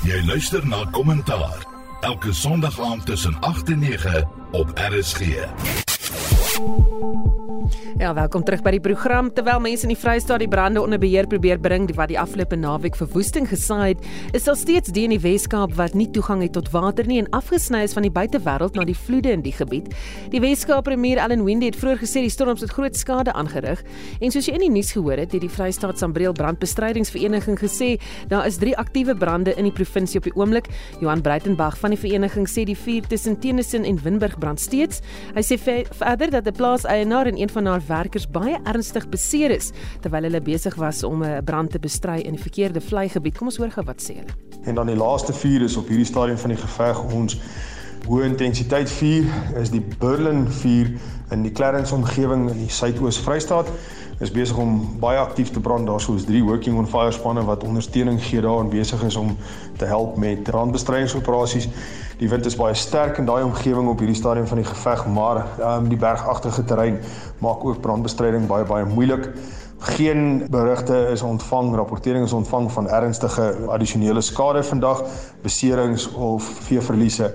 Jy luister na Kommentaar elke Sondag aand tussen 8 en 9 op RSG. Ja, welkom terug by die program. Terwyl mense in die Vrystaat die brande onder beheer probeer bring wat die afgelope naweek verwoesting gesaai het, is daar steeds die in die Wes-Kaap wat nie toegang het tot water nie en afgesny is van die buitewêreld na die vloede in die gebied. Die Wes-Kaap premier Allan Windey het vroeër gesê die storms het groot skade aangerig en soos jy in die nuus gehoor het, het die Vrystaat Sambreel brandbestrydingsvereniging gesê daar is 3 aktiewe brande in die provinsie op die oomblik. Johan Breitenberg van die vereniging sê die vuur tussen Tennyson en Winburg brand steeds. Hy sê verder dat 'n plaaseienaar en een van haar werkers baie ernstig beseer is terwyl hulle besig was om 'n brand te bestry in die verkeerde vlei-gebied. Kom ons hoor gou wat sê hulle. En dan die laaste vuur is op hierdie stadium van die geveg ons hoë intensiteit vuur is die Berlin vuur in die Clarence omgewing in die Suidoos Vrystaat is besig om baie aktief te brand. Daar is 3 working on fire spanne wat ondersteuning gee daar en besig is om te help met brandbestrydingsoperasies. Die wind is baie sterk in daai omgewing op hierdie stadium van die geveg, maar um, die bergagtige terrein maak ook brandbestryding baie baie moeilik. Geen berigte is ontvang, rapportering is ontvang van ernstige addisionele skade vandag, beserings of veeverliese.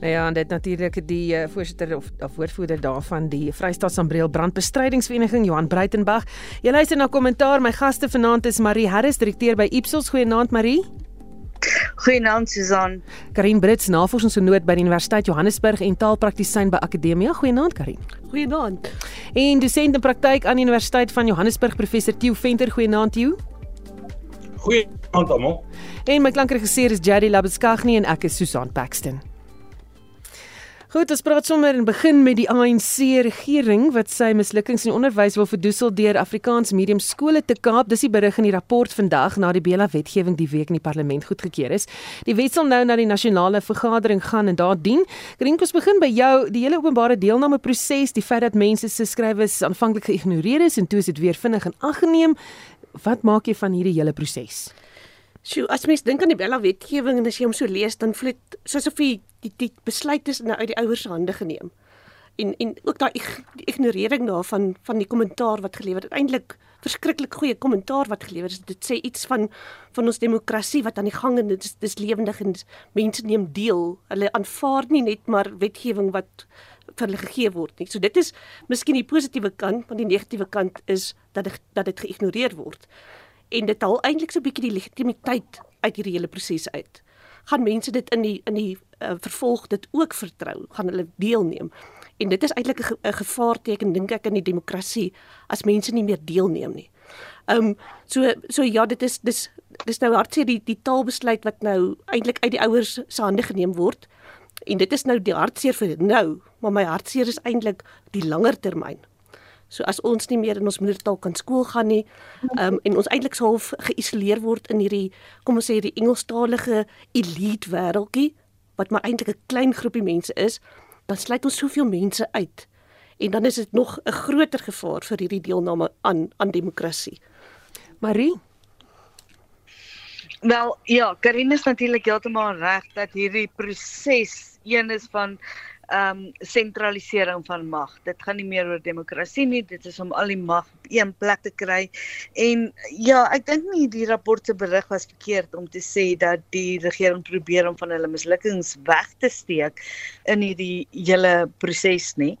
Nou ja, en dit natuurlik die uh, voorsitter of, of woordvoerder daarvan die Vrystaat Sambreel Brandbestrydingsvereniging Johan Breitenberg. Jy luister na kommentaar. My gaste vanaand is Marie Harris, direkteur by Ipsos. Goeienaand Marie. Goeienaand Susan. Karin Brits, navorsingsgenoot by die Universiteit Johannesburg en taalpraktisyn by Akademia. Goeienaand Karin. Goeienaand. En dosent in praktyk aan die Universiteit van Johannesburg, professor Theo Venter. Goeienaand Theo. Goeienaand almal. En my klankregisseur is Jerry Labeskagni en ek is Susan Paxton. Goed, ons praat sommer en begin met die ANC regering wat sy mislukkings in onderwys wil verdoesel deur Afrikaans medium skole te kaap. Dis die berig in die rapport vandag na die Bela wetgewing die week in die parlement goedgekeur is. Die wet sal nou na die nasionale vergadering gaan en daar dien. Grink ons begin by jou, die hele openbare deelname proses, die feit dat mense se skrywes aanvanklik geïgnoreer is en toe is dit weer vinnig in ag geneem. Wat maak jy van hierdie hele proses? Sjoe, as mens dink aan die Bella wetgewing en as jy hom so lees, dan voel dit soos of die die, die besluit is nou uit die ouers se hande geneem. En en ook daai ignorering daarvan van die kommentaar wat gelewer het. Eintlik verskriklik goeie kommentaar wat gelewer is. Dit sê iets van van ons demokrasie wat aan die gang is. Dit is dis lewendig en mense neem deel. Hulle aanvaar nie net maar wetgewing wat vir hulle gegee word nie. So dit is miskien die positiewe kant, maar die negatiewe kant is dat dit dat dit geïgnoreer word en dit haal eintlik so 'n bietjie die legitimiteit uit hierdie hele proses uit. Gaan mense dit in die in die uh, vervolg dit ook vertrou? Gaan hulle deelneem? En dit is eintlik 'n gevaarteken dink ek in die demokrasie as mense nie meer deelneem nie. Ehm um, so so ja, dit is dis dis nou hartseer die die taalbesluit wat nou eintlik uit die ouers se hande geneem word. En dit is nou die hartseer vir nou, maar my hartseer is eintlik die langer termyn. So as ons nie meer in ons moedertaal kan skool gaan nie, um, en ons eintlik so half geïsoleer word in hierdie kom ons sê hierdie Engelstalige elite wêreldjie wat maar eintlik 'n klein groepie mense is, dan sluit ons soveel mense uit. En dan is dit nog 'n groter gevaar vir hierdie deelname aan aan demokrasie. Marie Wel, ja, Karin is natuurlik heeltemal reg dat hierdie proses een is van ehm um, sentralisering van mag. Dit gaan nie meer oor demokrasie nie, dit is om al die mag op een plek te kry. En ja, ek dink nie die rapport se berig was verkeerd om te sê dat die regering probeer om van hulle mislukkings weg te steek in hierdie hele proses nie.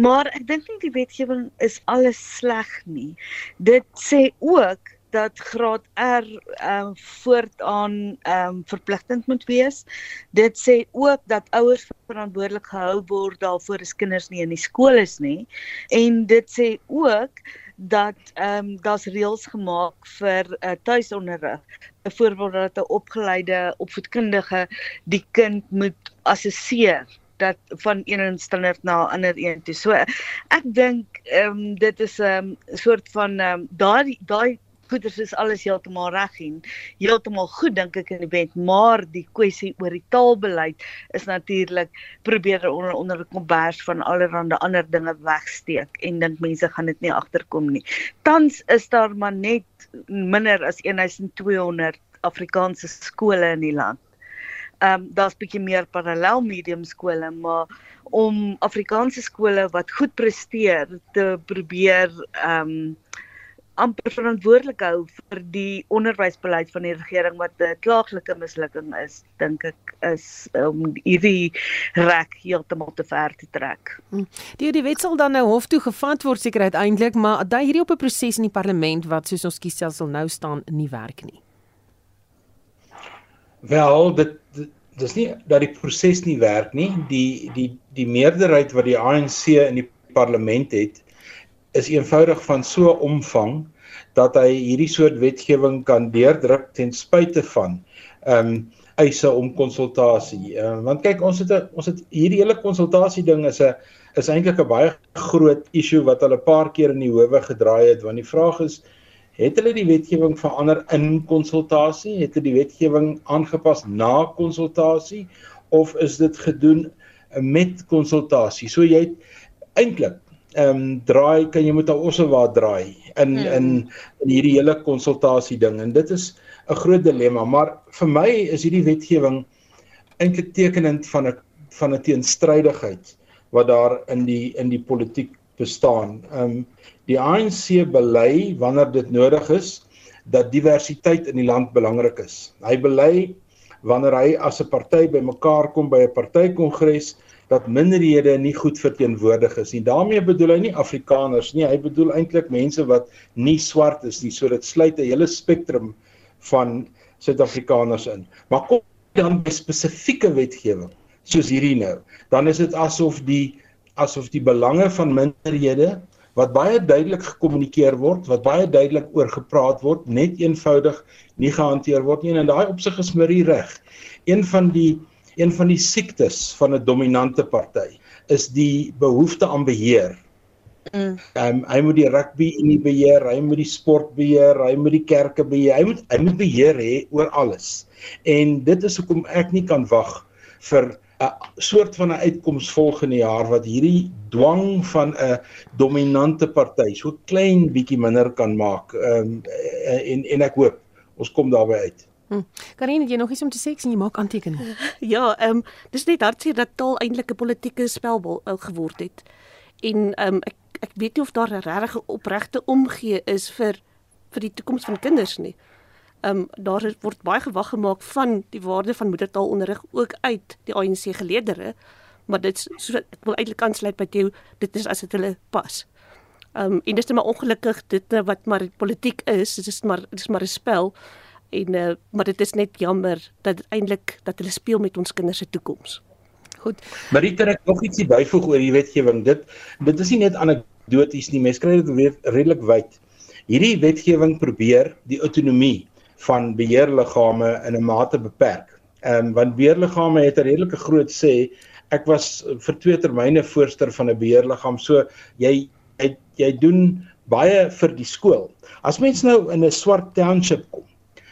Maar ek dink nie die wetgewing is alles sleg nie. Dit sê ook dat graad R ehm um, voortaan ehm um, verpligtend moet wees. Dit sê ook dat ouers verantwoordelik gehou word daarvoor as kinders nie in die skool is nie. En dit sê ook dat ehm um, daar's reëls gemaak vir uh, tuisonderrig. Byvoorbeeld dat 'n opgeleide opvoedkundige die kind moet assesseer dat van een standaard na ander een toe. So ek dink ehm um, dit is 'n um, soort van ehm um, daai daai goeders is alles heeltemal reg en heeltemal goed dink ek in die wet, maar die kwessie oor die taalbeleid is natuurlik probeer onder onder die kombers van allerlei ander dinge wegsteek en dink mense gaan dit nie agterkom nie. Tans is daar maar net minder as 1200 Afrikaanse skole in die land. Ehm um, daar's bietjie meer parallel medium skole, maar om Afrikaanse skole wat goed presteer te probeer ehm um, amper verantwoordelik hou vir die onderwysbeleid van die regering wat 'n klaaglike mislukking is, dink ek is om um, hierdie rek heeltemal te ver te trek. Hm. Die die wet sal dan nou hof toe gevat word seker uiteindelik, maar daai hierdie op 'n proses in die parlement wat soos ons kiesstelsel nou staan nie werk nie. Wel, dit dis nie dat die proses nie werk nie. Die die die meerderheid wat die ANC in die parlement het, is eenvoudig van so omvang dat hy hierdie soort wetgewing kan deurdruk ten spyte van ehm um, eise om konsultasie. Ehm uh, want kyk ons het 'n ons het hierdie hele konsultasie ding is 'n is eintlik 'n baie groot issue wat hulle 'n paar keer in die howe gedraai het want die vraag is het hulle die wetgewing verander in konsultasie? Het hulle die wetgewing aangepas na konsultasie of is dit gedoen met konsultasie? So jy het eintlik ehm um, draai kan jy moet al osse waar draai in hmm. in in hierdie hele konsultasie ding en dit is 'n groot dilemma maar vir my is hierdie wetgewing eintlik tekenend van 'n van 'n teenstrydigheid wat daar in die in die politiek bestaan. Ehm um, die ANC bely wanneer dit nodig is dat diversiteit in die land belangrik is. Hy bely wanneer hy as 'n party bymekaar kom by 'n partykongres dat minderhede nie goed verteenwoordig is nie. daarmee bedoel hy nie Afrikaners nie, hy bedoel eintlik mense wat nie swart is nie. So dit sluit 'n hele spektrum van Suid-Afrikaners in. Maar kom dan by spesifieke wetgewing soos hierdie nou, dan is dit asof die asof die belange van minderhede wat baie duidelik gekommunikeer word, wat baie duidelik oor gepraat word, net eenvoudig nie gehanteer word nie en in daai opsig is Marie reg. Een van die een van die siektes van 'n dominante party is die behoefte aan beheer. Mm. Um, hy moet die rugby in die beheer, hy moet die sport beheer, hy moet die kerke beheer. Hy moet hy moet beheer hê oor alles. En dit is hoekom ek nie kan wag vir 'n soort van 'n uitkoms volgende jaar wat hierdie dwang van 'n dominante party so klein bietjie minder kan maak. Ehm um, en en ek hoop ons kom daarby uit. Hm. Karin, jy nog iets om te sê, sien jy maak aantekeninge. Ja, ehm um, dis net hartseer dat taal eintlik 'n politieke spelbal uh, geword het. En ehm um, ek ek weet nie of daar 'n regte opregte omgee is vir vir die toekoms van kinders nie. Ehm um, daar word baie gewag gemaak van die waarde van moedertaalonderrig ook uit die ANC geleerdere, maar dit so ek wil eintlik aansluit by jou, dit is as dit hulle pas. Ehm um, en dis net maar ongelukkig dit wat maar politiek is, dit is maar dit is maar 'n spel en uh, maar dit is net jammer dat eintlik dat hulle speel met ons kinders se toekoms. Goed. Marita, ek nog ietsie byvoeg oor die wetgewing. Dit dit is nie net anekdoties nie, mense kry dit weer redelik wyd. Hierdie wetgewing probeer die autonomie van beheerliggame in 'n mate beperk. Ehm um, want beheerliggame het 'n redelike groot sê. Ek was vir twee termyne voorsteur van 'n beheerliggaam. So jy jy, jy doen baie vir die skool. As mens nou in 'n swart township kom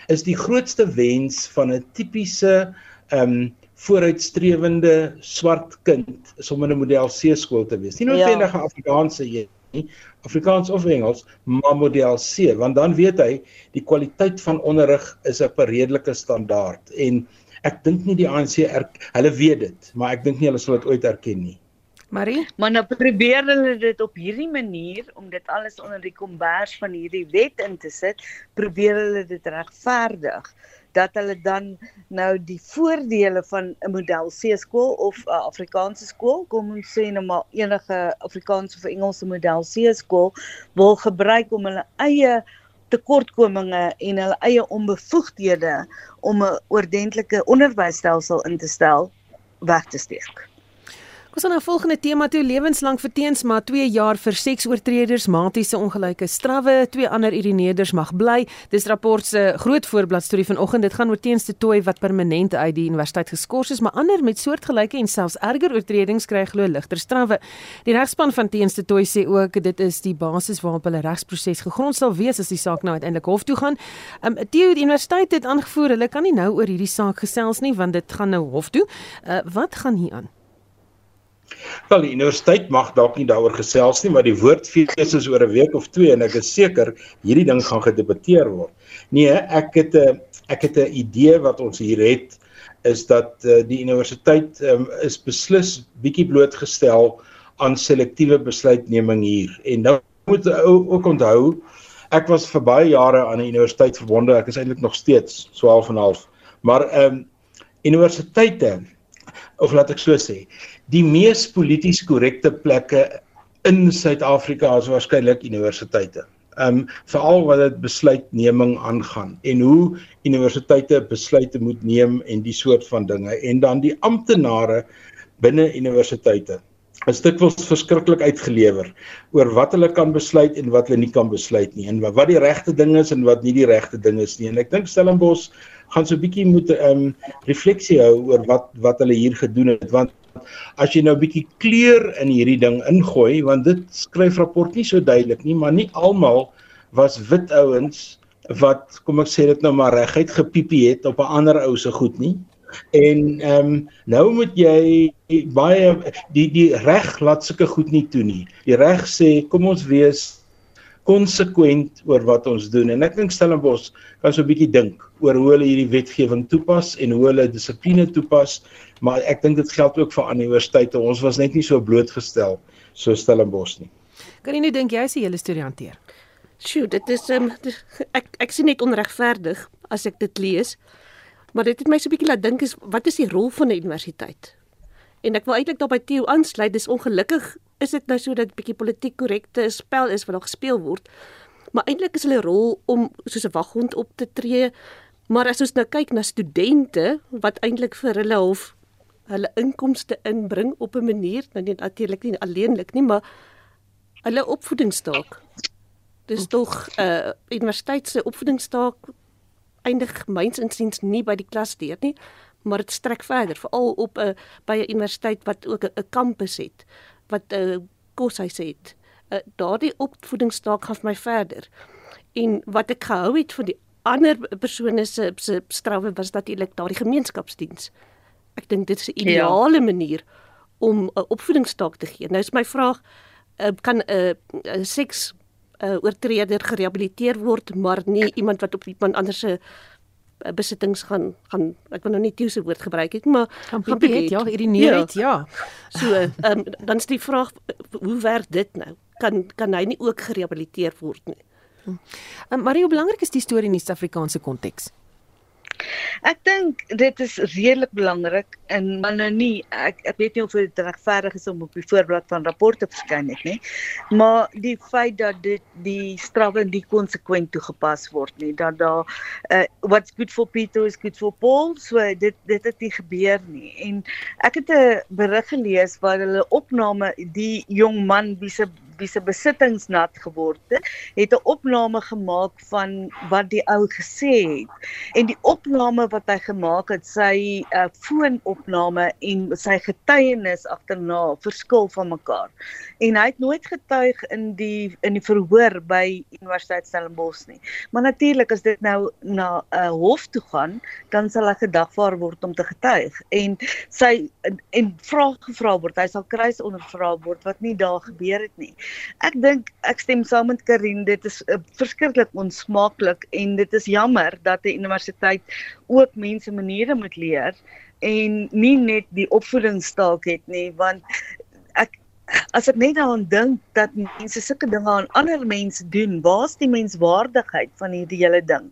is die grootste wens van 'n tipiese ehm um, vooruitstrewende swart kind is om in 'n model C skool te wees. Nie noodwendig 'n ja. Afrikaanse een nie, Afrikaans of Engels, maar model C, want dan weet hy die kwaliteit van onderrig is op 'n redelike standaard en ek dink nie die ANC hulle weet dit, maar ek dink nie hulle sal dit ooit erken nie. Marie, maar nou probeer hulle dit op hierdie manier om dit alles onder die kombers van hierdie wet in te sit, probeer hulle dit regverdig dat hulle dan nou die voordele van 'n model C skool of 'n Afrikaanse skool, kom ons sê nou maar enige Afrikaanse of Engelse model C skool wil gebruik om hulle eie tekortkominge en hulle eie onbevoegdhede om 'n ordentlike onderwysstelsel in te stel weg te steek. Ons gaan na volgende tema toe lewenslang verteens maar 2 jaar vir seksoortreders, matiese ongelyke strawwe, twee ander urineerders mag bly. Dis rapport se groot voorblad storie vanoggend. Dit gaan oor teens te tooi wat permanent uit die universiteit geskort is, maar ander met soortgelyke en selfs erger oortredings kry glo ligter strawwe. Die regspan van teens te tooi sê ook dit is die basis waarop hulle regsproses gegrond sal wees as die saak nou uiteindelik hof toe gaan. Um Theo die universiteit het aangevoer hulle kan nie nou oor hierdie saak gesels nie want dit gaan nou hof toe. Uh, wat gaan hier aan? Wel, die universiteit mag dalk nie daaroor gesels nie, maar die woordfees is oor 'n week of twee en ek is seker hierdie ding gaan gedebatteer word. Nee, ek het 'n ek het 'n idee wat ons hier het is dat uh, die universiteit um, is beslis bietjie blootgestel aan selektiewe besluitneming hier. En nou moet ou ook onthou ek was vir baie jare aan die universiteit verbonde. Ek is eintlik nog steeds so half en half. Maar ehm um, universiteite of laat ek so sê, die mees polities korrekte plekke in Suid-Afrika is waarskynlik universiteite. Ehm um, veral wat dit besluitneming aangaan en hoe universiteite besluite moet neem en die soort van dinge. En dan die amptenare binne universiteite. Is dikwels verskriklik uitgelewer oor wat hulle kan besluit en wat hulle nie kan besluit nie en wat die regte ding is en wat nie die regte ding is nie. En ek dink Stellenbosch gaan so 'n bietjie moet ehm um, refleksie hou oor wat wat hulle hier gedoen het want as jy nou 'n bietjie kleur in hierdie ding ingooi want dit skryf rapport nie so duidelik nie maar nie almal was wit ouens wat kom ek sê dit nou maar reguit gepiepie het op 'n ander ou se goed nie En ehm um, nou moet jy baie die die reg laat sulke goed nie toe nie. Die reg sê kom ons wees konsekwent oor wat ons doen en ek dink Stellenbosch kan so 'n bietjie dink oor hoe hulle hierdie wetgewing toepas en hoe hulle dissipline toepas, maar ek dink dit geld ook vir universiteite. Ons was net nie so blootgestel so Stellenbosch nie. Kan jy nie dink jy is die hele storie hanteer? Sjoe, dit is um, ek ek sien net onregverdig as ek dit lees. Maar dit het my so 'n bietjie laat dink is wat is die rol van 'n universiteit? En ek wil eintlik daarby Theo aansluit. Dis ongelukkig is dit nou so dat 'n bietjie politiek korrekte spel is wat daar gespeel word. Maar eintlik is hulle rol om soos 'n waghond op te tree. Maar as ons nou kyk na studente wat eintlik vir hulle hof hulle inkomste inbring op 'n manier, nou nie natuurlik nie alleenlik nie, maar hulle opvoedingsstaak. Dis tog 'n uh, universiteit se opvoedingsstaak eindig myns insiens nie by die klas deur nie, maar dit strek verder, veral op 'n by 'n universiteit wat ook 'n kampus het, wat 'n koshuis het. Uh, Daardie opvoedingsstaak gaan vir my verder. En wat ek gehou het van die ander persone se se strawwe was natuurlik daardie gemeenskapsdiens. Ek dink dit is 'n ja. ideale ja. manier om 'n opvoedingsstaak te gee. Nou is my vraag, uh, kan 'n uh, seks uh, oortreder gerehabiliteer word, maar nie iemand wat op iemand anders se besittings gaan gaan ek wil nou nie tiese woord gebruik het maar gaan probeer ja hierdie neer het ja. ja. So um, dan is die vraag hoe werk dit nou? Kan kan hy nie ook gerehabiliteer word nie? Um, maar hoe belangrik is die storie in die Suid-Afrikaanse konteks? Ek dink dit is redelik belangrik en maar nou nie ek ek weet nie of dit regverdig is om op die voorblad van rapporte verskyn het nie. Maar die feit dat dit die strawwe nie konsekwent toegepas word nie, dat daar uh, what's good for Peter is good for Paul, so dit dit het nie gebeur nie. En ek het 'n berig gelees waar hulle opname die jong man wie se wie se besittings nat geword het, het 'n opname gemaak van wat die ou gesê het. En die opname wat hy gemaak het, sy uh, foonopname en sy getuienis agterna verskil van mekaar. En hy het nooit getuig in die in die verhoor by Universiteit Stellenbosch nie. Maar natuurlik as dit nou na 'n uh, hof toe gaan, dan sal hy gedagvaar word om te getuig en sy en, en vrae gevra word. Hy sal kruis ondervra word wat nie daar gebeur het nie. Ek dink ek stem saam met Karin, dit is uh, verskriklik onsmaaklik en dit is jammer dat 'n universiteit ook mense maniere moet leer en nie net die opvoedingsstaak het nie, want ek as ek net daaraan dink dat mense sulke dinge aan ander mense doen, waar's die menswaardigheid van hierdie hele ding?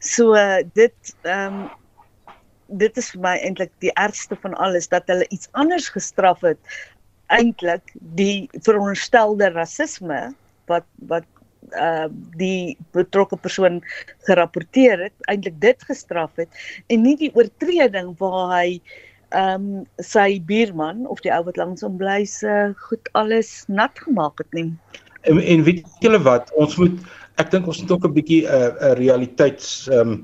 So uh, dit ehm um, dit is vir my eintlik die ergste van alles dat hulle iets anders gestraf het eintlik die veronderstelde rasisme wat wat uh die betrokke persoon gerapporteer het eintlik dit gestraf het en nie die oortreding waar hy ehm um, sy buurman of die ou wat langs hom bly se goed alles nat gemaak het nie. En, en weet julle wat ons moet ek dink ons moet ook 'n bietjie 'n uh, 'n realiteits ehm um,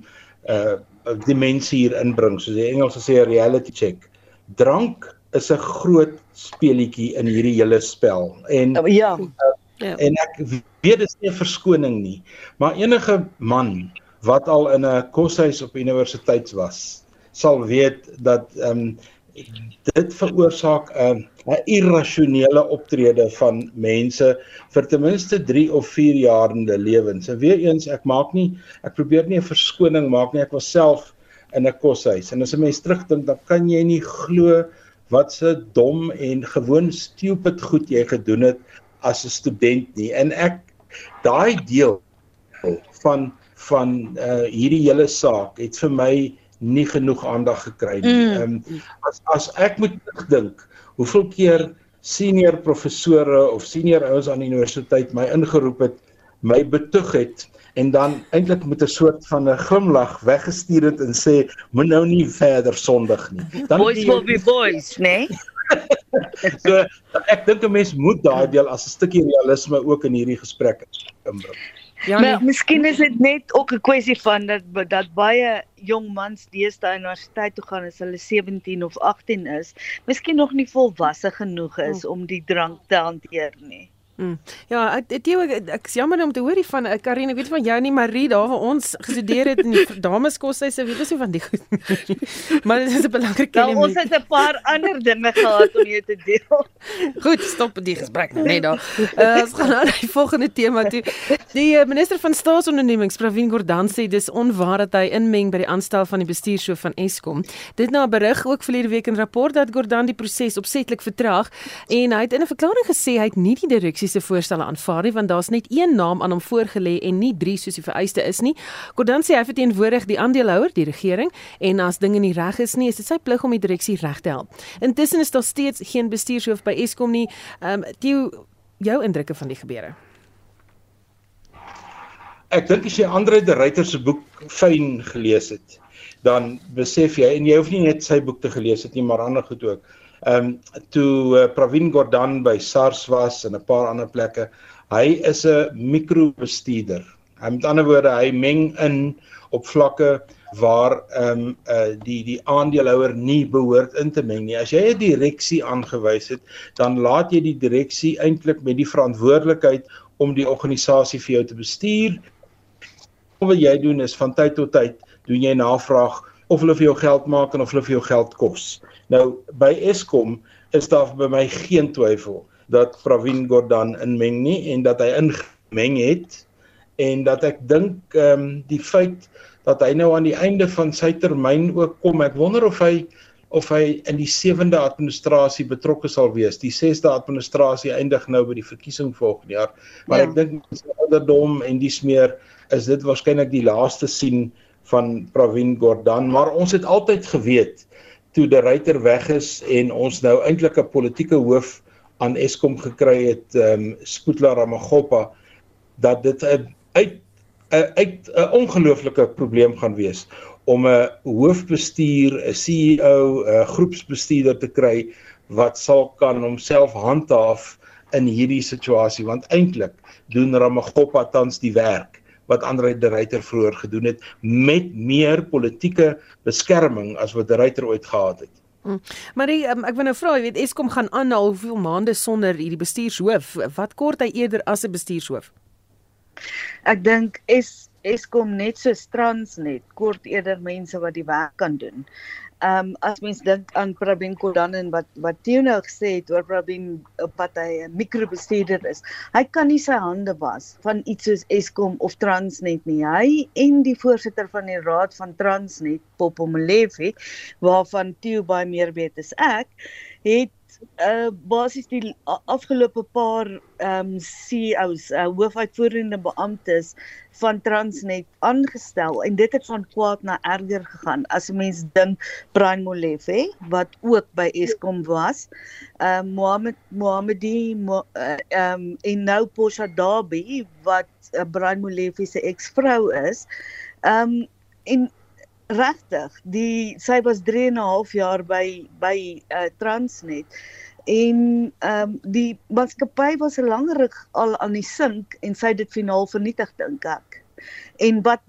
uh dimensie hier inbring soos die Engelse sê 'n reality check. Drank is 'n groot speletjie in hierdie hele spel. En oh, ja. Uh, en ek weet dit is nie 'n verskoning nie, maar enige man wat al in 'n koshuis op universiteit was, sal weet dat ehm um, dit veroorsaak 'n uh, 'n irrasionele optrede van mense vir ten minste 3 of 4 jaar in hulle lewens. En weer eens, ek maak nie ek probeer nie 'n verskoning maak nie. Ek was self in 'n koshuis en as 'n mens terugdink, dan kan jy nie glo wat se dom en gewoon stupid goed jy gedoen het as 'n student nie. En ek daai deel van van uh hierdie hele saak het vir my nie genoeg aandag gekry nie. Mm. Ehm um, as as ek moet dink hoeveel keer senior professore of senior ouens aan die universiteit my ingeroep het, my betoeg het en dan eintlik met 'n soort van 'n glimlag weggestuur het en sê moet nou nie verder sondig nie. Dan boys will be boys, né? Nee? so ek dink 'n mens moet daai deel as 'n stukkie realisme ook in hierdie gesprek inbring. Ja, maar miskien is dit net ook 'n kwessie van dat dat baie jong mans deesdae universiteit toe gaan as hulle 17 of 18 is, miskien nog nie volwasse genoeg is om die drank te hanteer nie. Mm. Ja, ek ek ek, ek is jammer om te hoor van eh, Karine, ek weet van jou nie Marie daar waar ons gestudeer het in die dameskoshuise, weet ons nie van die goed. maar dit is 'n belangrike element. Nou, ons het 'n paar ander dinge gehad om jou te deel. Goed, stop die gesprek nou net daar. Uh, ons gaan na die volgende tema toe. Die uh, minister van staatsondernemings, Pravin Gordhan sê dis onwaar dat hy inmeng by die aanstel van die bestuurshoof van Eskom. Dit na 'n berig ook verlede week in rapport dat Gordhan die proses opsetlik vertraag en hy het in 'n verklaring gesê hy het nie die direksie se voorstelle aanvaar nie want daar's net een naam aan hom voorgelê en nie drie soos die vereiste is nie. Gordon sê hy verteenwoordig die aandeelhouer, die regering en as dinge nie reg is nie, is dit sy plig om die direksie reg te help. Intussen is daar steeds geen bestuurshoof by Eskom nie. Ehm um, jou jou indrukke van die gebeure. Ek dink as jy Andre de Ruyter se boek fyn gelees het, dan besef jy en jy hoef nie net sy boek te gelees het nie, maar ander goed ook ehm um, toe uh, Pravin Gordhan by SARS was en 'n paar ander plekke. Hy is 'n mikrobestuurder. Hy met ander woorde, hy meng in op vlakke waar ehm um, uh, die die aandeelhouer nie behoort in te meng nie. As jy 'n direksie aangewys het, dan laat jy die direksie eintlik met die verantwoordelikheid om die organisasie vir jou te bestuur. Wat jy doen is van tyd tot tyd doen jy navraag of hulle vir jou geld maak en of hulle vir jou geld kos. Nou by Eskom is daar by my geen twyfel dat Pravin Gordhan inmeng nie en dat hy ingemeng het en dat ek dink ehm um, die feit dat hy nou aan die einde van sy termyn ook kom ek wonder of hy of hy in die sewende administrasie betrokke sal wees. Die sesde administrasie eindig nou by die verkiesing volgende jaar. Maar ja. ek dink met sy ouderdom en dis meer is dit waarskynlik die laaste sien van Pravin Gordhan, maar ons het altyd geweet toe die ryter weg is en ons nou eintlik 'n politieke hoof aan Eskom gekry het, ehm um, Spoetla Ramagoppa dat dit 'n uit 'n uit 'n ongelooflike probleem gaan wees om 'n hoofbestuur, 'n CEO, 'n groepsbestuurder te kry wat sal kan homself handhaaf in hierdie situasie want eintlik doen Ramagoppa tans die werk wat Andre de Ruyter vroeër gedoen het met meer politieke beskerming as wat de Ruyter ooit gehad het. Hmm. Maar die, um, ek wil nou vra, jy weet Eskom gaan aan al hoeveel maande sonder hierdie bestuurshoof. Wat kort hy eerder as 'n bestuurshoof? Ek dink es Eskom net so Transnet kort eerder mense wat die werk kan doen ehm um, as mens dink aan Prabin Kodan en wat wat Theo nou gesê het oor Prabin wat hy 'n mikrobestuurder is. Hy kan nie sy hande was van iets soos Eskom of Transnet nie. Hy en die voorsitter van die raad van Transnet, Popo Molefe, waarvan Theo baie meer weet as ek, het uh basies die afgelope paar ehm um, CEOs, uh, hoofuitvoerende beamptes van Transnet aangestel en dit het van kwaad na erger gegaan. As 'n mens dink Brian Molefe wat ook by Eskom was, ehm uh, Mohammed Mohammedi ehm uh, um, en nou Posha Dabi wat uh, Brian Molefe se eksvrou is. Ehm um, en regtig die sy was 3 en 'n half jaar by by uh, Transnet en ehm um, die maatskappy was 'n langer al aan die sink en sy het dit finaal vernietig dink ek. En wat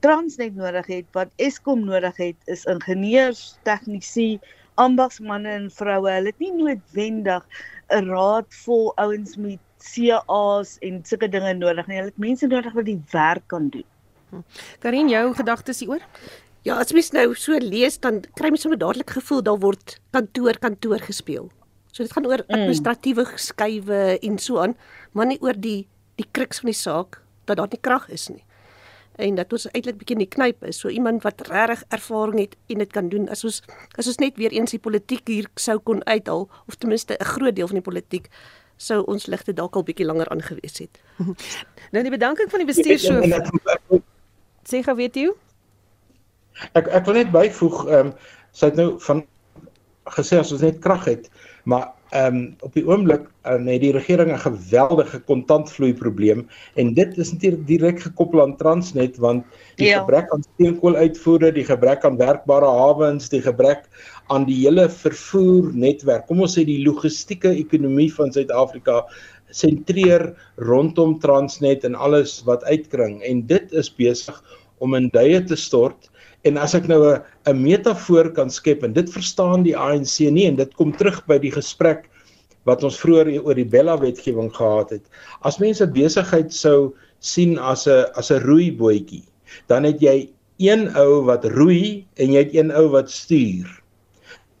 Transnet nodig het, wat Eskom nodig het, is ingenieurs, tegnisi, ambagsmande en vroue. Hulle het nie noodwendig 'n raad vol ouens met CA's en sulke dinge nodig nie. Hulle het mense nodig wat die werk kan doen. Hm. Karin, jou gedagtes hieroor? Ja, as mens nou so lees dan kry mens sommer dadelik gevoel daar word kantoor kantoor gespeel. So dit gaan oor mm. administratiewe geskuiwe en so aan, maar nie oor die die kruks van die saak dat daar nie krag is nie. En dat ons eintlik bietjie in die knyp is, so iemand wat regtig ervaring het en dit kan doen. As ons as ons net weer eens die politiek hier sou kon uithaal of ten minste 'n groot deel van die politiek sou ons ligte dalk al bietjie langer aangewees het. nou die bedanking van die bestuurshoof. Sê gou weet jy? Ek ek wil net byvoeg, ehm um, sy het nou van gesê as ons net krag het, maar ehm um, op die oomblik um, het die regering 'n geweldige kontantvloei probleem en dit is natuurlik direk gekoppel aan Transnet want die ja. gebrek aan steenkooluitvoere, die gebrek aan werkbare hawens, die gebrek aan die hele vervoernetwerk. Kom ons sê die logistieke ekonomie van Suid-Afrika sentreer rondom Transnet en alles wat uitkring en dit is besig om in duie te stort en as ek nou 'n 'n metafoor kan skep en dit verstaan die ANC nie en dit kom terug by die gesprek wat ons vroeër oor die Bella wetgewing gehad het as mense besigheid sou sien as 'n as 'n roeibootjie dan het jy een ou wat roei en jy het een ou wat stuur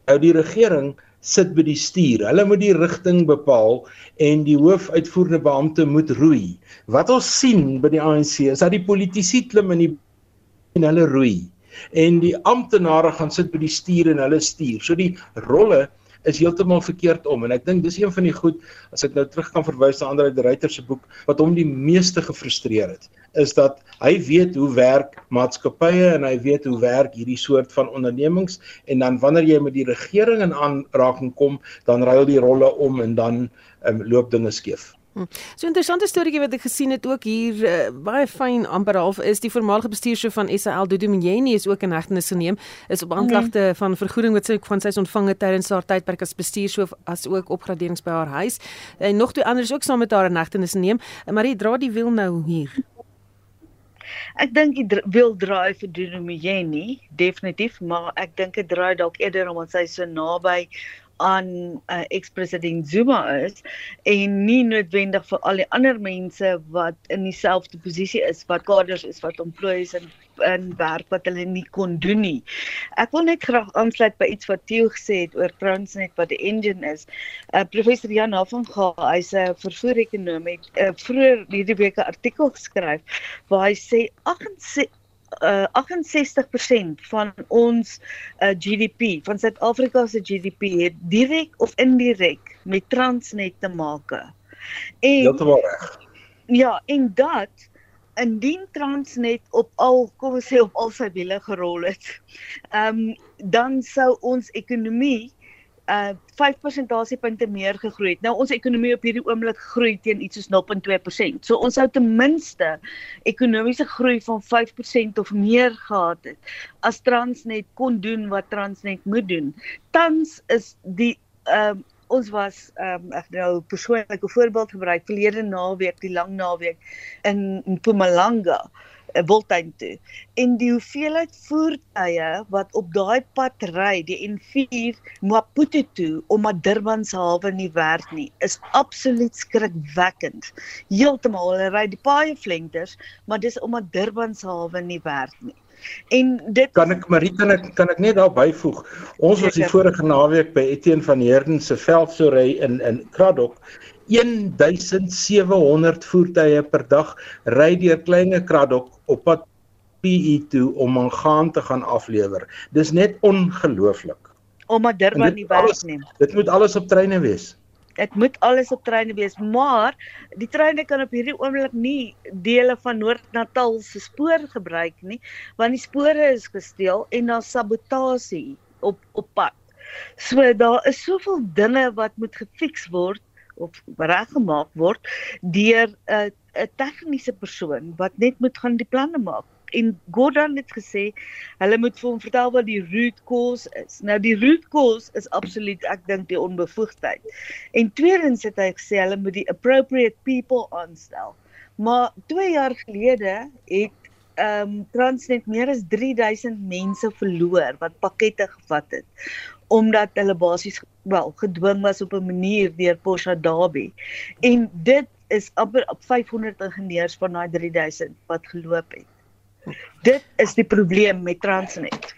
nou die regering sit by die stuur. Hulle moet die rigting bepaal en die hoofuitvoerende beampte moet roei. Wat ons sien by die ANC is dat die politici klim in die en hulle roei en die amptenare gaan sit by die stuur en hulle stuur. So die rolle is heeltemal verkeerd om en ek dink dis een van die goed as ek nou terug kan verwys na Andre de Ruyter se boek wat hom die meeste gefrustreer het is dat hy weet hoe werk maatskappye en hy weet hoe werk hierdie soort van ondernemings en dan wanneer jy met die regering in aanraking kom dan ruil die rolle om en dan um, loop dinge skeef. Hm. So 'n interessante storieetjie wat ek gesien het ook hier uh, baie fyn amper half is die voormalige bestuurshoof van SAL Dudu Mjeni is ook in hegtenis geneem is op aanklagte mm -hmm. van vergoeding wat sy van sy ontvang het tydens haar tydperk as bestuurshoof as ook opgraderings by haar huis en nog twee anders ook saam met haar in hegtenis geneem maar hy dra die wiel nou hier Ek dink die wil draai vir Dudu Mjeni definitief maar ek dink dit draai dalk eerder omdat sy so naby aan uh, ex-president Zuma is en nie noodwendig vir al die ander mense wat in dieselfde posisie is wat kaders is wat is in in werk wat hulle nie kon doen nie. Ek wil net graag aansluit by iets wat Theo gesê het oor Transnet wat die engine is. Uh, professor Jan Havenga, hy's 'n vervoerekonoom het uh, vroeër hierdie week 'n artikel geskryf waar hy sê 68 uh, 68% van ons uh, GDP van Suid-Afrika se GDP het direk of indirek met Transnet te maak. En Heeltemal reg. Ja, en dat indien Transnet op al kom ons sê op al sy wiele gerol het, ehm um, dan sou ons ekonomie uh 5 persentasiepunte meer gegroei het. Nou ons ekonomie op hierdie oomblik groei teen iets soos 0.2%. So ons sou ten minste ekonomiese groei van 5% of meer gehad het as Transnet kon doen wat Transnet moet doen. Tans is die ehm uh, ons was ehm um, ek nou persoonlike voorbeeld gebruik verlede naweek, die lang naweek in Mpumalanga. Wildtuin toe. En die hoeveelheid voertuie wat op daai pad ry, die N4 Maputo toe om na Durban se hawe nie werk nie, is absoluut skrikwekkend. Heeltemal, hulle ry die paaie flenters, maar dis om na Durban se hawe nie werk nie. En dit kan ek Marita kan ek kan ek net daar byvoeg. Ons was die vorige naweek by Etienne van Heerden se veldsoery in in Kraddock 1700 voertuie per dag ry deur Kleine Kraddock op pad PE toe om mangaan te gaan aflewer. Dis net ongelooflik. Omdat Durban nie werk nie. Dit moet alles op treine wees. Dit moet alles op treine wees, maar die treine kan op hierdie oomblik nie dele van Noord-Natal se spoor gebruik nie, want die spore is gesteel en daar's sabotasie op op pad. So daar is soveel dinge wat moet gefiks word of reggemaak word deur 'n 'n tegniese persoon wat net moet gaan die planne maak. En Gordon het gesê hulle moet vir hom vertel wat die root cause is. Nou die root cause is absoluut ek dink die onbevoegdheid. En tweedens het hy gesê hulle moet die appropriate people aanstel. Maar 2 jaar gelede het ehm um, Transnet meer as 3000 mense verloor wat pakkette gevat het omdat hulle basies wel gedwing was op 'n manier deur Porsche Derby. En dit is amper op 500 ingenieurs van daai 3000 wat geloop het. Dit is die probleem met Transnet.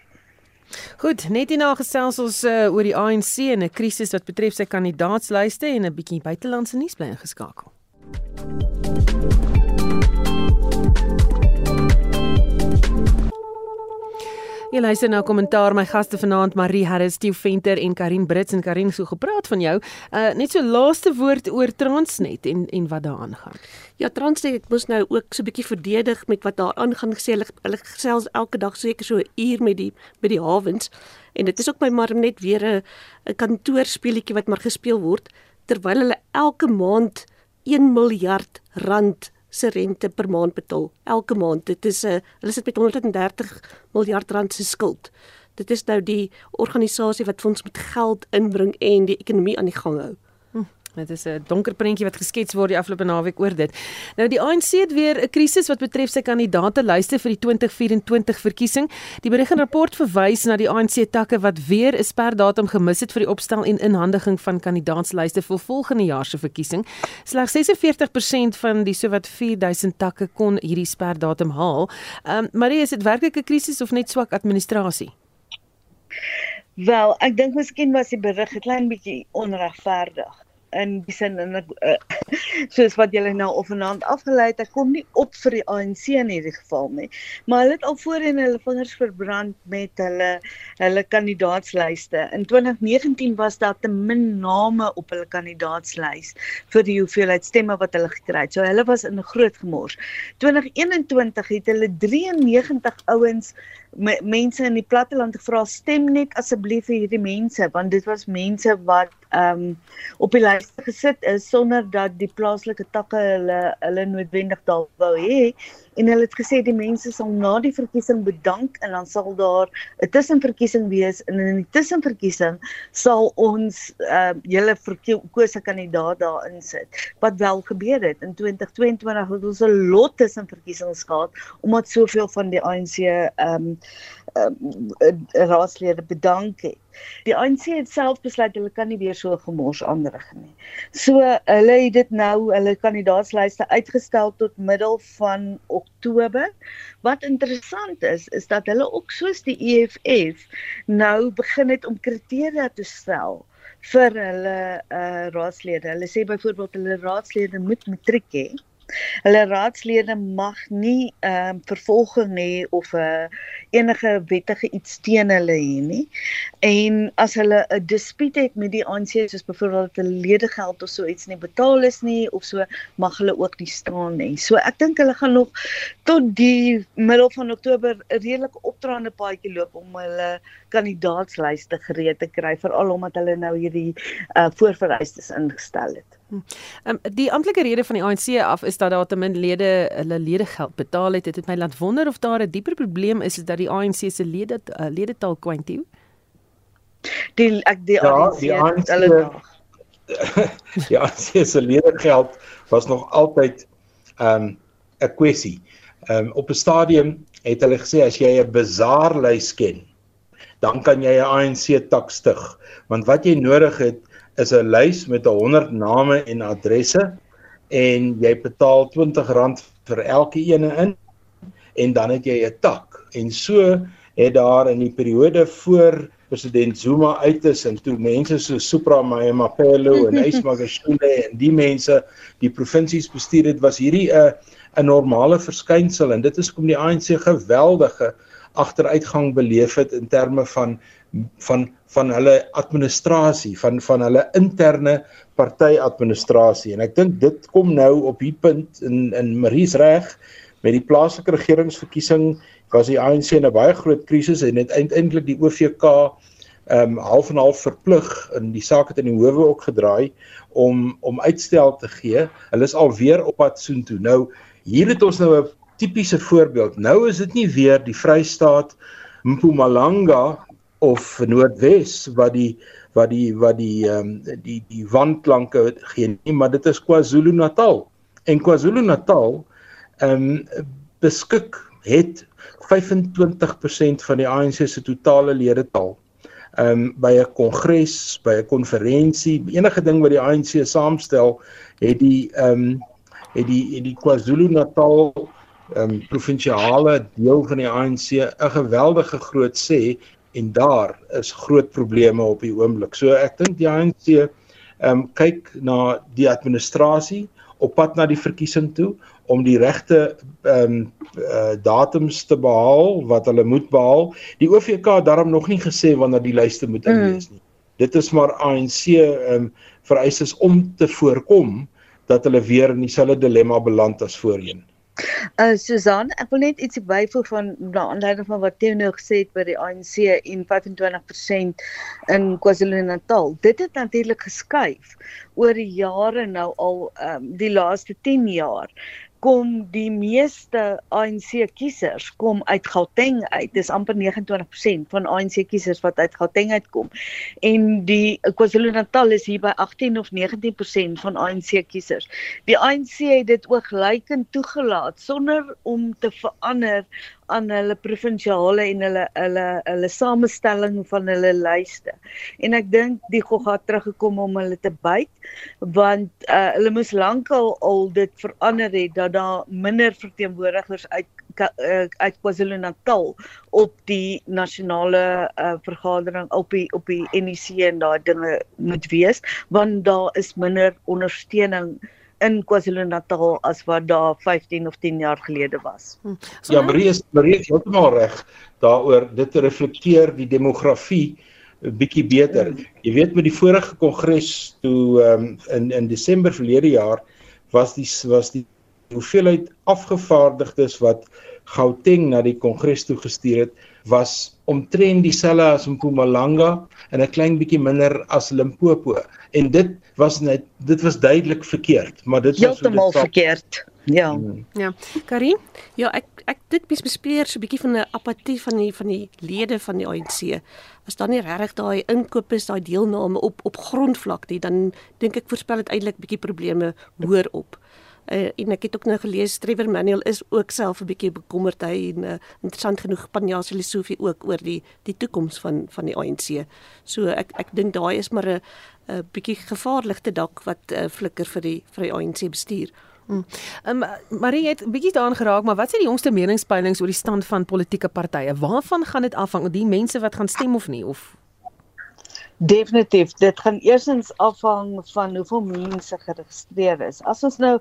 Goed, net hierna gesels ons uh, oor die ANC en 'n krisis wat betref sy kandidaatslyste en 'n bietjie buitelandse nuus bly ingeskakel. Jy luister na kommentaar my gaste vanaand Marie Harris, Theo Venter en Karin Brits en Karin so gepraat van jou. Uh net so laaste woord oor Transnet en en wat daaraan gaan. Ja, Transnet het mos nou ook so 'n bietjie verdedig met wat daar aangaan gesê hulle hulle gesels elke dag seker so 'n uur met die by die hawens en dit is ook by maar net weer 'n 'n kantoorspeletjie wat maar gespeel word terwyl hulle elke maand 1 miljard rand se rente per maand betaal elke maand. Dit is 'n uh, hulle sit met 130 miljard rand se skuld. Dit is nou die organisasie wat vir ons met geld inbring en die ekonomie aan die gang hou. Dit is 'n donker prentjie wat geskets word die afgelope naweek oor dit. Nou die ANC het weer 'n krisis wat betref sy kandidaatelyste vir die 2024 verkiesing. Die berig en rapport verwys na die ANC takke wat weer 'n sperdatum gemis het vir die opstel en inhandiging van kandidaatslyste vir volgende jaar se verkiesing. Slegs 46% van die sowat 4000 takke kon hierdie sperdatum haal. Ehm um, Marie, is dit werklik 'n krisis of net swak administrasie? Wel, ek dink miskien was die berig 'n klein bietjie onregverdig in die sin en ek uh, soos wat julle nou offenant afgelei het, ek kom nie op vir die ANC in hierdie geval nie. Maar hulle het al voorheen hulle vingers verbrand met hulle hulle kandidaatslyste. In 2019 was daar te min name op hulle kandidaatslys vir die hoeveelheid stemme wat hulle gekry het. So hulle was in 'n groot gemors. 2021 het hulle 93 ouens mense in die platteland gevra stem net asseblief vir hierdie mense want dit was mense wat ehm um, op die lys gesit is sonder dat die plaaslike takke hulle hulle noodwendig daar wou hê en hulle het gesê die mense sal na die verkiesing bedank en dan sal daar 'n tussenverkiesing wees. En in die tussenverkiesing sal ons uh julle verkose kandidaat daar insit wat wel gebeur het. In 2022 het ons 'n lot tussenverkiesings gehad omdat soveel van die ANC um uh, raadslede bedank het. Die ANC het self besluit hulle kan nie weer so gemors aanrig nie. So hulle het dit nou hulle kandidaatslyste uitgestel tot middel van Oktober. Wat interessant is, is dat hulle ook soos die EFF nou begin het om kriteria te stel vir hulle uh raadslede. Hulle sê byvoorbeeld hulle raadslede moet matriek hê Hulle raadslede mag nie ehm um, vervolging hê of 'n uh, enige wettige iets teen hulle hê nie. En as hulle 'n dispuut het met die ANC soos byvoorbeeld dat hulle ledegeld of so iets nie betaal is nie of so mag hulle ook nie staan nie. So ek dink hulle gaan nog tot die middel van Oktober 'n redelike opdraande paadjie loop om hulle kandidaatslyste gereed te kry veral omdat hulle nou hierdie uh, voorvereistes ingestel het. Ehm um, die amptelike rede van die ANC af is dat daar te min lede hulle ledegeld betaal het. Dit het my laat wonder of daar 'n dieper probleem is dat die ANC se lede uh, ledetal kwantio. Die ek die ja, ANC, die ANC hulle Ja, ANC se ledegeld was nog altyd ehm um, 'n kwessie. Ehm um, op 'n stadium het hulle gesê as jy 'n bazaarlys ken, dan kan jy 'n ANC tak stig. Want wat jy nodig het is 'n lys met 100 name en adresse en jy betaal R20 vir elke ene in en dan het jy 'n tak. En so het daar in die periode voor president Zuma uit is en toe mense so Supra Mayapelo en Ismagashule en die mense die provinsies bestuur het was hierdie 'n 'n normale verskynsel en dit is hoekom die ANC geweldige agteruitgang beleef het in terme van van van hulle administrasie van van hulle interne party administrasie en ek dink dit kom nou op hier punt in in Marie's reg met die plaaslike regeringsverkiesing was die ANC in 'n baie groot krisis en het eintlik die OVK ehm um, half en half verplig in die saak het in die howe ook gedraai om om uitstel te gee. Hulle is alweer op pad soontoe. Nou hier het ons nou 'n tipiese voorbeeld. Nou is dit nie weer die Vrystaat Mpumalanga of Noordwes wat die wat die wat die ehm um, die die wandklanke gee nie maar dit is KwaZulu-Natal. En KwaZulu-Natal ehm um, beskik het 25% van die ANC se totale ledetal ehm um, by 'n kongres, by 'n konferensie, enige ding wat die ANC saamstel, het die ehm um, het die het die KwaZulu-Natal ehm um, provinsiale deel van die ANC 'n geweldige groot sê en daar is groot probleme op die oomblik. So ek dink die ANC ehm um, kyk na die administrasie op pad na die verkiesing toe om die regte ehm um, uh, datums te behaal wat hulle moet behaal. Die OVK het daarom nog nie gesê wanneer die lyste moet mm. inwees nie. Dit is maar ANC ehm um, vereistes om te voorkom dat hulle weer in dieselfde dilemma beland as voorheen. Uh Susan, ek wil net ietsie byvoeg van na aanleiding van wat Theo nou gesê het by die ANC en 25% in KwaZulu-Natal. Dit het natuurlik geskuif oor die jare nou al um, die laaste 10 jaar kom die meeste ANC kiesers kom uit Gauteng uit. Dis amper 29% van ANC kiesers wat uit Gauteng uitkom. En die KwaZulu-Natal is hier by 18 of 19% van ANC kiesers. Die ANC het dit ooglykend toegelaat sonder om te verander aan hulle provinsiale en hulle hulle hulle samestelling van hulle lyste. En ek dink die Gogga teruggekom om hulle te byt want uh, hulle moes lankal al dit verander het dat daar minder verteenwoordigers uit uh, uit KwaZulu-Natal op die nasionale uh, vergadering op die op die NEC en daai dinge moet wees want daar is minder ondersteuning in KwaZulu-Natal as wat daar 15 of 10 jaar gelede was. Hm. So, ja, Marie is Marie is heeltemal reg daaroor dit reflekteer die demografie 'n bietjie beter. Mm. Jy weet met die vorige kongres toe um, in in Desember verlede jaar was die was die hoeveelheid afgevaardigdes wat Gauteng na die kongres toe gestuur het was omtrent dieselfde as Mpumalanga en 'n klein bietjie minder as Limpopo. En dit was net dit was duidelik verkeerd, maar dit was heeltemal verkeerd. Ja. Hmm. Ja. Karin? Ja, ek ek dit bespeer so 'n bietjie van 'n apatie van die van die lede van die ANC. As dan nie regtig daai inkoop is, daai deelname op op grondvlak nie, dan dink ek voorspel dit eintlik bietjie probleme hoor op. Uh, en ek het ook nou gelees Trevor Manuel is ook self 'n bietjie bekommerd hy en uh, interessant genoeg Panjasi Lesofie ook oor die die toekoms van van die ANC. So ek ek dink daai is maar 'n 'n bietjie gevaarlikte dak wat uh, flikker vir die vir die ANC bestuur. Hmm. Um, Marie het 'n bietjie daaraan geraak, maar wat is die jongste meningspeilings oor die stand van politieke partye? Waarvan gaan dit afhang? Die mense wat gaan stem of nie of Definitief, dit gaan eersins afhang van hoeveel mense geregistreer is. As ons nou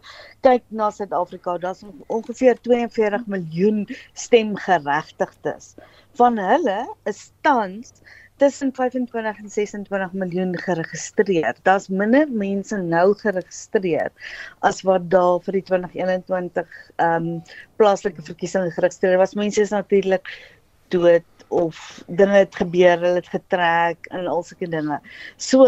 kyk na Suid-Afrika, daar's ongeveer 42 miljoen stemgeregtigdes. Van hulle is tans tussen 25 en 26 miljoen geregistreer. Daar's minder mense nou geregistreer as wat daar vir die 2021 ehm um, plaaslike verkiesing geregistreer was. Mense is natuurlik dood of dinge het gebeur, hulle het getrek en al sulke dinge. So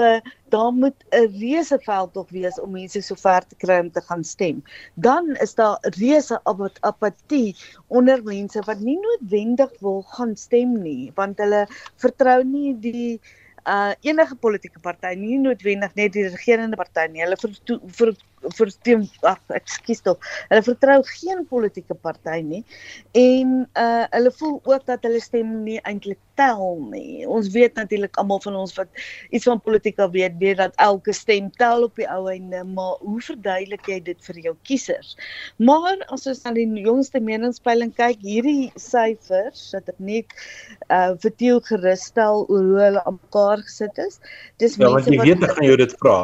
daar moet 'n reuse veld tog wees om mense so ver te kry om te gaan stem. Dan is daar reuse apatie onder mense wat nie noodwendig wil gaan stem nie, want hulle vertrou nie die uh enige politieke party nie noodwendig net die regerende party nie. Hulle vir vir vir teen ag ekskuus tog. Hulle vertrou geen politieke party nie en uh hulle voel ook dat hulle stem nie eintlik tel nie. Ons weet natuurlik almal van ons wat iets van politika weet, weet dat elke stem tel op die ou einde, maar hoe verduidelik jy dit vir jou kiesers? Maar as ons aan die jongste meningspeiling kyk, hierdie syfers dat ek net uh vir Tieu gerus stel oor hoe hulle aan mekaar gesit is. Dis ja, mense wat jy weet ek gaan jou dit vra.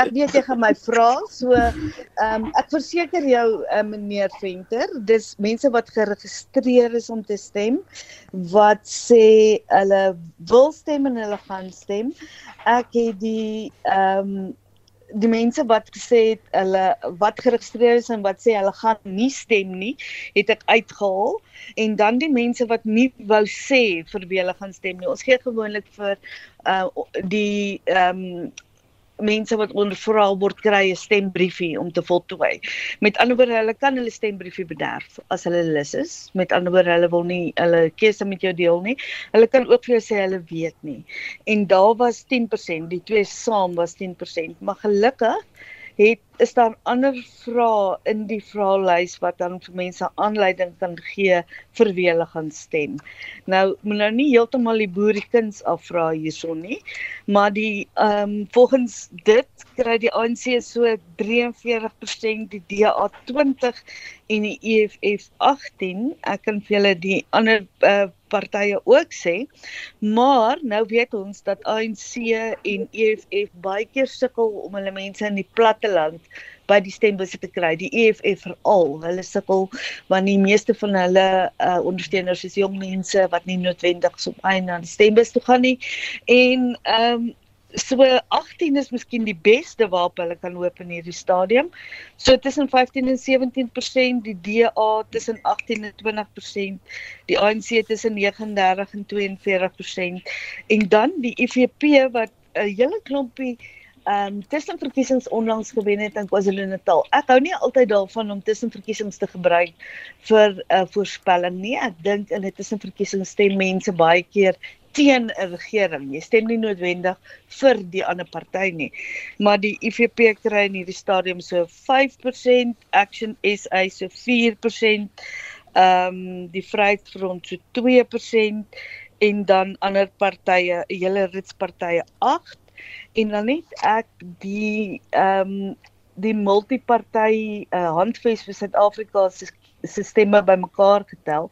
Ek weet jy gaan my vra, so ehm um, ek verseker jou uh, meneer Venter, dis mense wat geregistreer is om te stem wat sê hulle wil stem en hulle gaan stem. Ek het die ehm um, die mense wat gesê het hulle wat geregistreer is en wat sê hulle gaan nie stem nie, het ek uitgehaal en dan die mense wat nie wou sê vir wie hulle gaan stem nie. Ons gee gewoonlik vir uh die ehm um, mense wat ondervra word kry 'n stembriefie om te voltooi. Met ander woorde, hulle kan hulle stembriefie bederf as hulle lus is. Met ander woorde, hulle wil nie hulle keuse met jou deel nie. Hulle kan ook vir jou sê hulle weet nie. En daar was 10%, die twee saam was 10%, maar gelukkig het is daar ander vrae in die vraelys wat dan vir mense aanleiding kan gee vir wie hulle gaan stem. Nou moet nou nie heeltemal die boeriekuns afvra hierson nie, maar die ehm um, volgens dit kry die ANC so 43% die DA 20 en die EFF 18. Ek kan vir julle die ander uh, partye ook sê. Maar nou weet ons dat ANC en EFF baie keer sukkel om hulle mense in die platte land by die stembusse te kry. Die EFF veral, hulle sukkel want die meeste van hulle uh, ondersteuners is jong mense wat nie noodwendig so baie na die stembus toe gaan nie. En ehm um, so 18 is miskien die beste waarop hulle kan hoop in hierdie stadium. So tussen 15 en 17%, die DA tussen 18 en 20%, die ANC tussen 39 en 42% en dan die IFP wat 'n hele klompie ehm um, tussenverkiesings onlangs gewen het in KwaZulu-Natal. Ek hou nie altyd daarvan om tussenverkiesings te gebruik vir 'n uh, voorspelling nie. Ek dink in 'n tussenverkiesing stem mense baie keer teen 'n regering. Jy stem nie noodwendig vir die ander party nie. Maar die IFP kry in hierdie stadium so 5%, Action SA so 4%, ehm um, die Vryheidsfront so 2% en dan ander partye, hele rits partye 8 en dan net ek die ehm um, die multiparty uh, handves vir Suid-Afrika se stemme bymekaar getel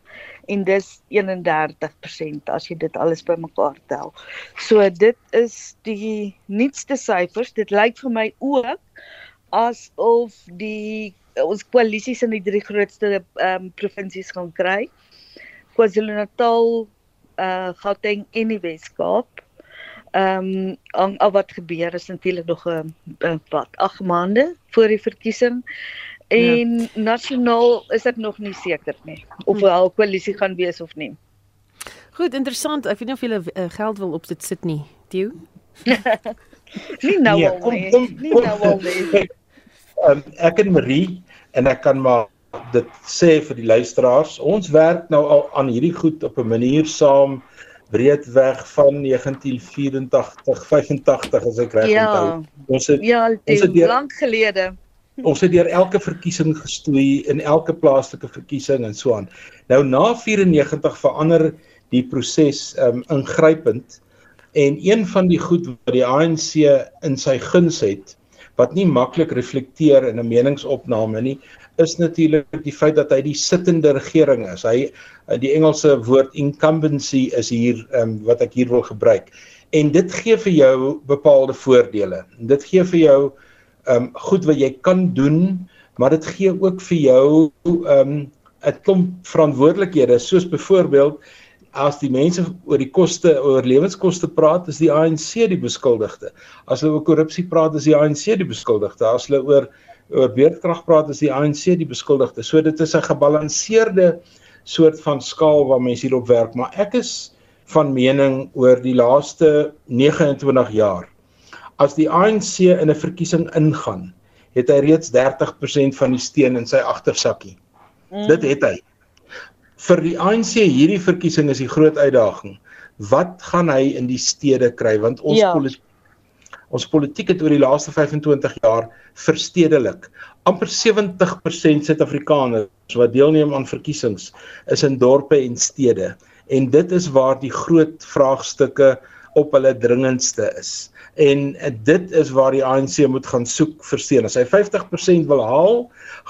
en dis 31% as jy dit alles bymekaar tel. So dit is die nuutste syfers. Dit lyk vir my ook asof die ons koalisies in die drie grootste ehm um, provinsies gaan kry. KwaZulu-Natal, uh eh, Gauteng en die Wes-Kaap ehm um, al wat gebeur is natuurlik nog 'n wat 8 maande voor die verkiesing en ja. nasionaal is dit nog nie seker nie of wel hm. koalisie gaan wees of nie. Goed, interessant. Ek weet nie of jy uh, geld wil op dit sit nie, Theo. nie nou nee, al nie. Kom, kom, nie nou al nie. Um, ek en Marie en ek kan maar dit sê vir die luisteraars. Ons werk nou al aan hierdie goed op 'n manier saam breedweg van 1984 85 as ek reg ja, onthou. Ons het ja, ons het deur, lank gelede. Ons het deur elke verkiesing gestoei in elke plaaslike verkiesing en so aan. Nou na 94 verander die proses um ingrypend en een van die goed wat die ANC in sy guns het wat nie maklik reflekteer in 'n meningsopname nie is natuurlik die feit dat hy die sittende regering is. Hy die Engelse woord incumbency is hier um, wat ek hier wil gebruik. En dit gee vir jou bepaalde voordele. Dit gee vir jou um goed wat jy kan doen, maar dit gee ook vir jou um 'n klomp verantwoordelikhede soos byvoorbeeld as die mense oor die koste oor lewenskoste praat is die ANC die beskuldigde. As hulle oor korrupsie praat is die ANC die beskuldigde. As hulle oor oor beerdkrag praat is die ANC die beskuldigde. So dit is 'n gebalanseerde soort van skaal waar mense hierop werk, maar ek is van mening oor die laaste 29 jaar. As die ANC in 'n verkiesing ingaan, het hy reeds 30% van die steun in sy agtersakkie. Mm. Dit het hy. Vir die ANC hierdie verkiesing is die groot uitdaging. Wat gaan hy in die stede kry want ons ja. politiek Ons politiek het oor die laaste 25 jaar verstedelik. amper 70% Suid-Afrikaners wat deelneem aan verkiesings is in dorpe en stede en dit is waar die groot vraagstukke op hulle dringendste is. En dit is waar die ANC moet gaan soek vir steun. As hy 50% wil haal,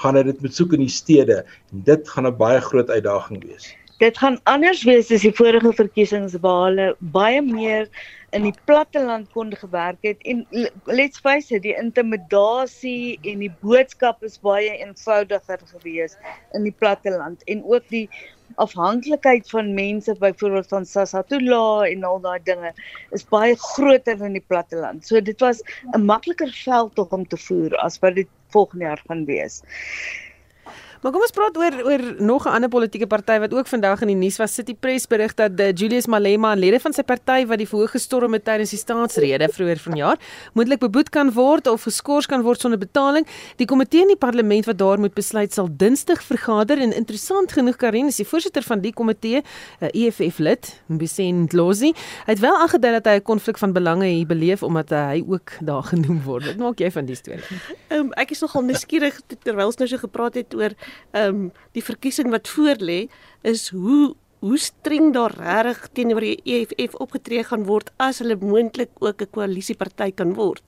gaan hy dit moet soek in die stede en dit gaan 'n baie groot uitdaging wees. Dit gaan anders wees as die vorige verkiesings waar hulle baie meer in die platteland kon gewerk het en let's face it die intimidasie en die boodskap is baie eenvoudiger gewees in die platteland en ook die afhanklikheid van mense byvoorbeeld van Sasatula en al daai dinge is baie groter in die platteland. So dit was 'n makliker veld om te voer as wat dit volgende jaar gaan wees. Maar kom ons praat oor oor nog 'n ander politieke party wat ook vandag in die nuus was. City Press berig dat de Julius Malema lede van sy party wat die verhoog gestorm het tydens die staatsrede vroeër vanjaar, moontlik beboet kan word of geskort kan word sonder betaling. Die komitee in die parlement wat daar moet besluit sal Dinsdag vergader en interessant genoeg Karin is die voorsitter van die komitee, 'n EFF lid, Mbisen Dlozi. Hy het wel aangedui dat hy 'n konflik van belange hier beleef omdat hy ook daar genoem word. Wat maak jy van die storie? Um, ek is nogal nuuskierig terwyl ons nou so gepraat het oor ehm um, die verkiesing wat voorlê is hoe hoe streng daar reg teenoor die EFF opgetree gaan word as hulle moontlik ook 'n koalisieparty kan word.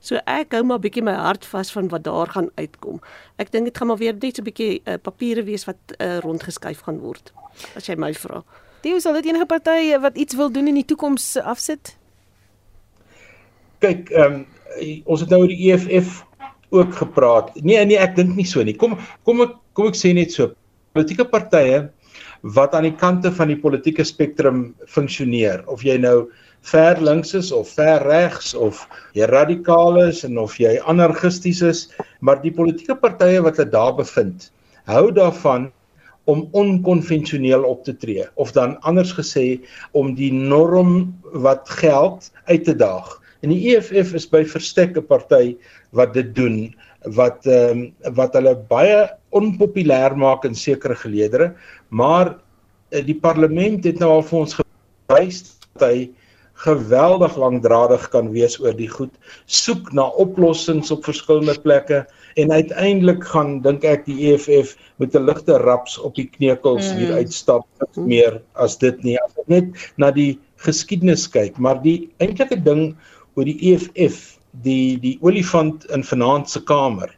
So ek hou maar bietjie my hart vas van wat daar gaan uitkom. Ek dink dit gaan maar weer net so 'n bietjie uh, papiere wees wat uh, rondgeskuif gaan word as jy my vra. Dit sal dit enige party wat iets wil doen in die toekoms afsit. Kyk, ehm um, ons het nou die EFF ook gepraat. Nee, nee, ek dink nie so nie. Kom kom ek kom ek sê net so. Politieke partye wat aan die kante van die politieke spektrum funksioneer, of jy nou ver links is of ver regs of jy radikaal is en of jy anarchisties is, maar die politieke partye wat hulle daar bevind, hou daarvan om onkonvensioneel op te tree of dan anders gesê om die norm wat geld uit te daag. En die EFF is by verstek 'n party wat dit doen wat ehm um, wat hulle baie onpopulêr maak in sekere geleedere, maar uh, die parlement het nou al vir ons gewys dat hy geweldig lankdradig kan wees oor die goed, soek na oplossings op verskillende plekke en uiteindelik gaan dink ek die EFF met 'n ligte raps op die kneukels mm. hier uitstap meer as dit nie as net na die geskiedenis kyk, maar die eintlike ding oor die EFF, die die olifant in vanaand se kamer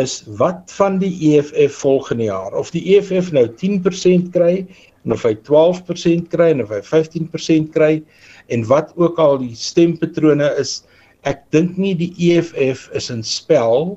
is wat van die EFF volgende jaar of die EFF nou 10% kry en of hy 12% kry en of hy 15% kry en wat ook al die stempatrone is, ek dink nie die EFF is in spel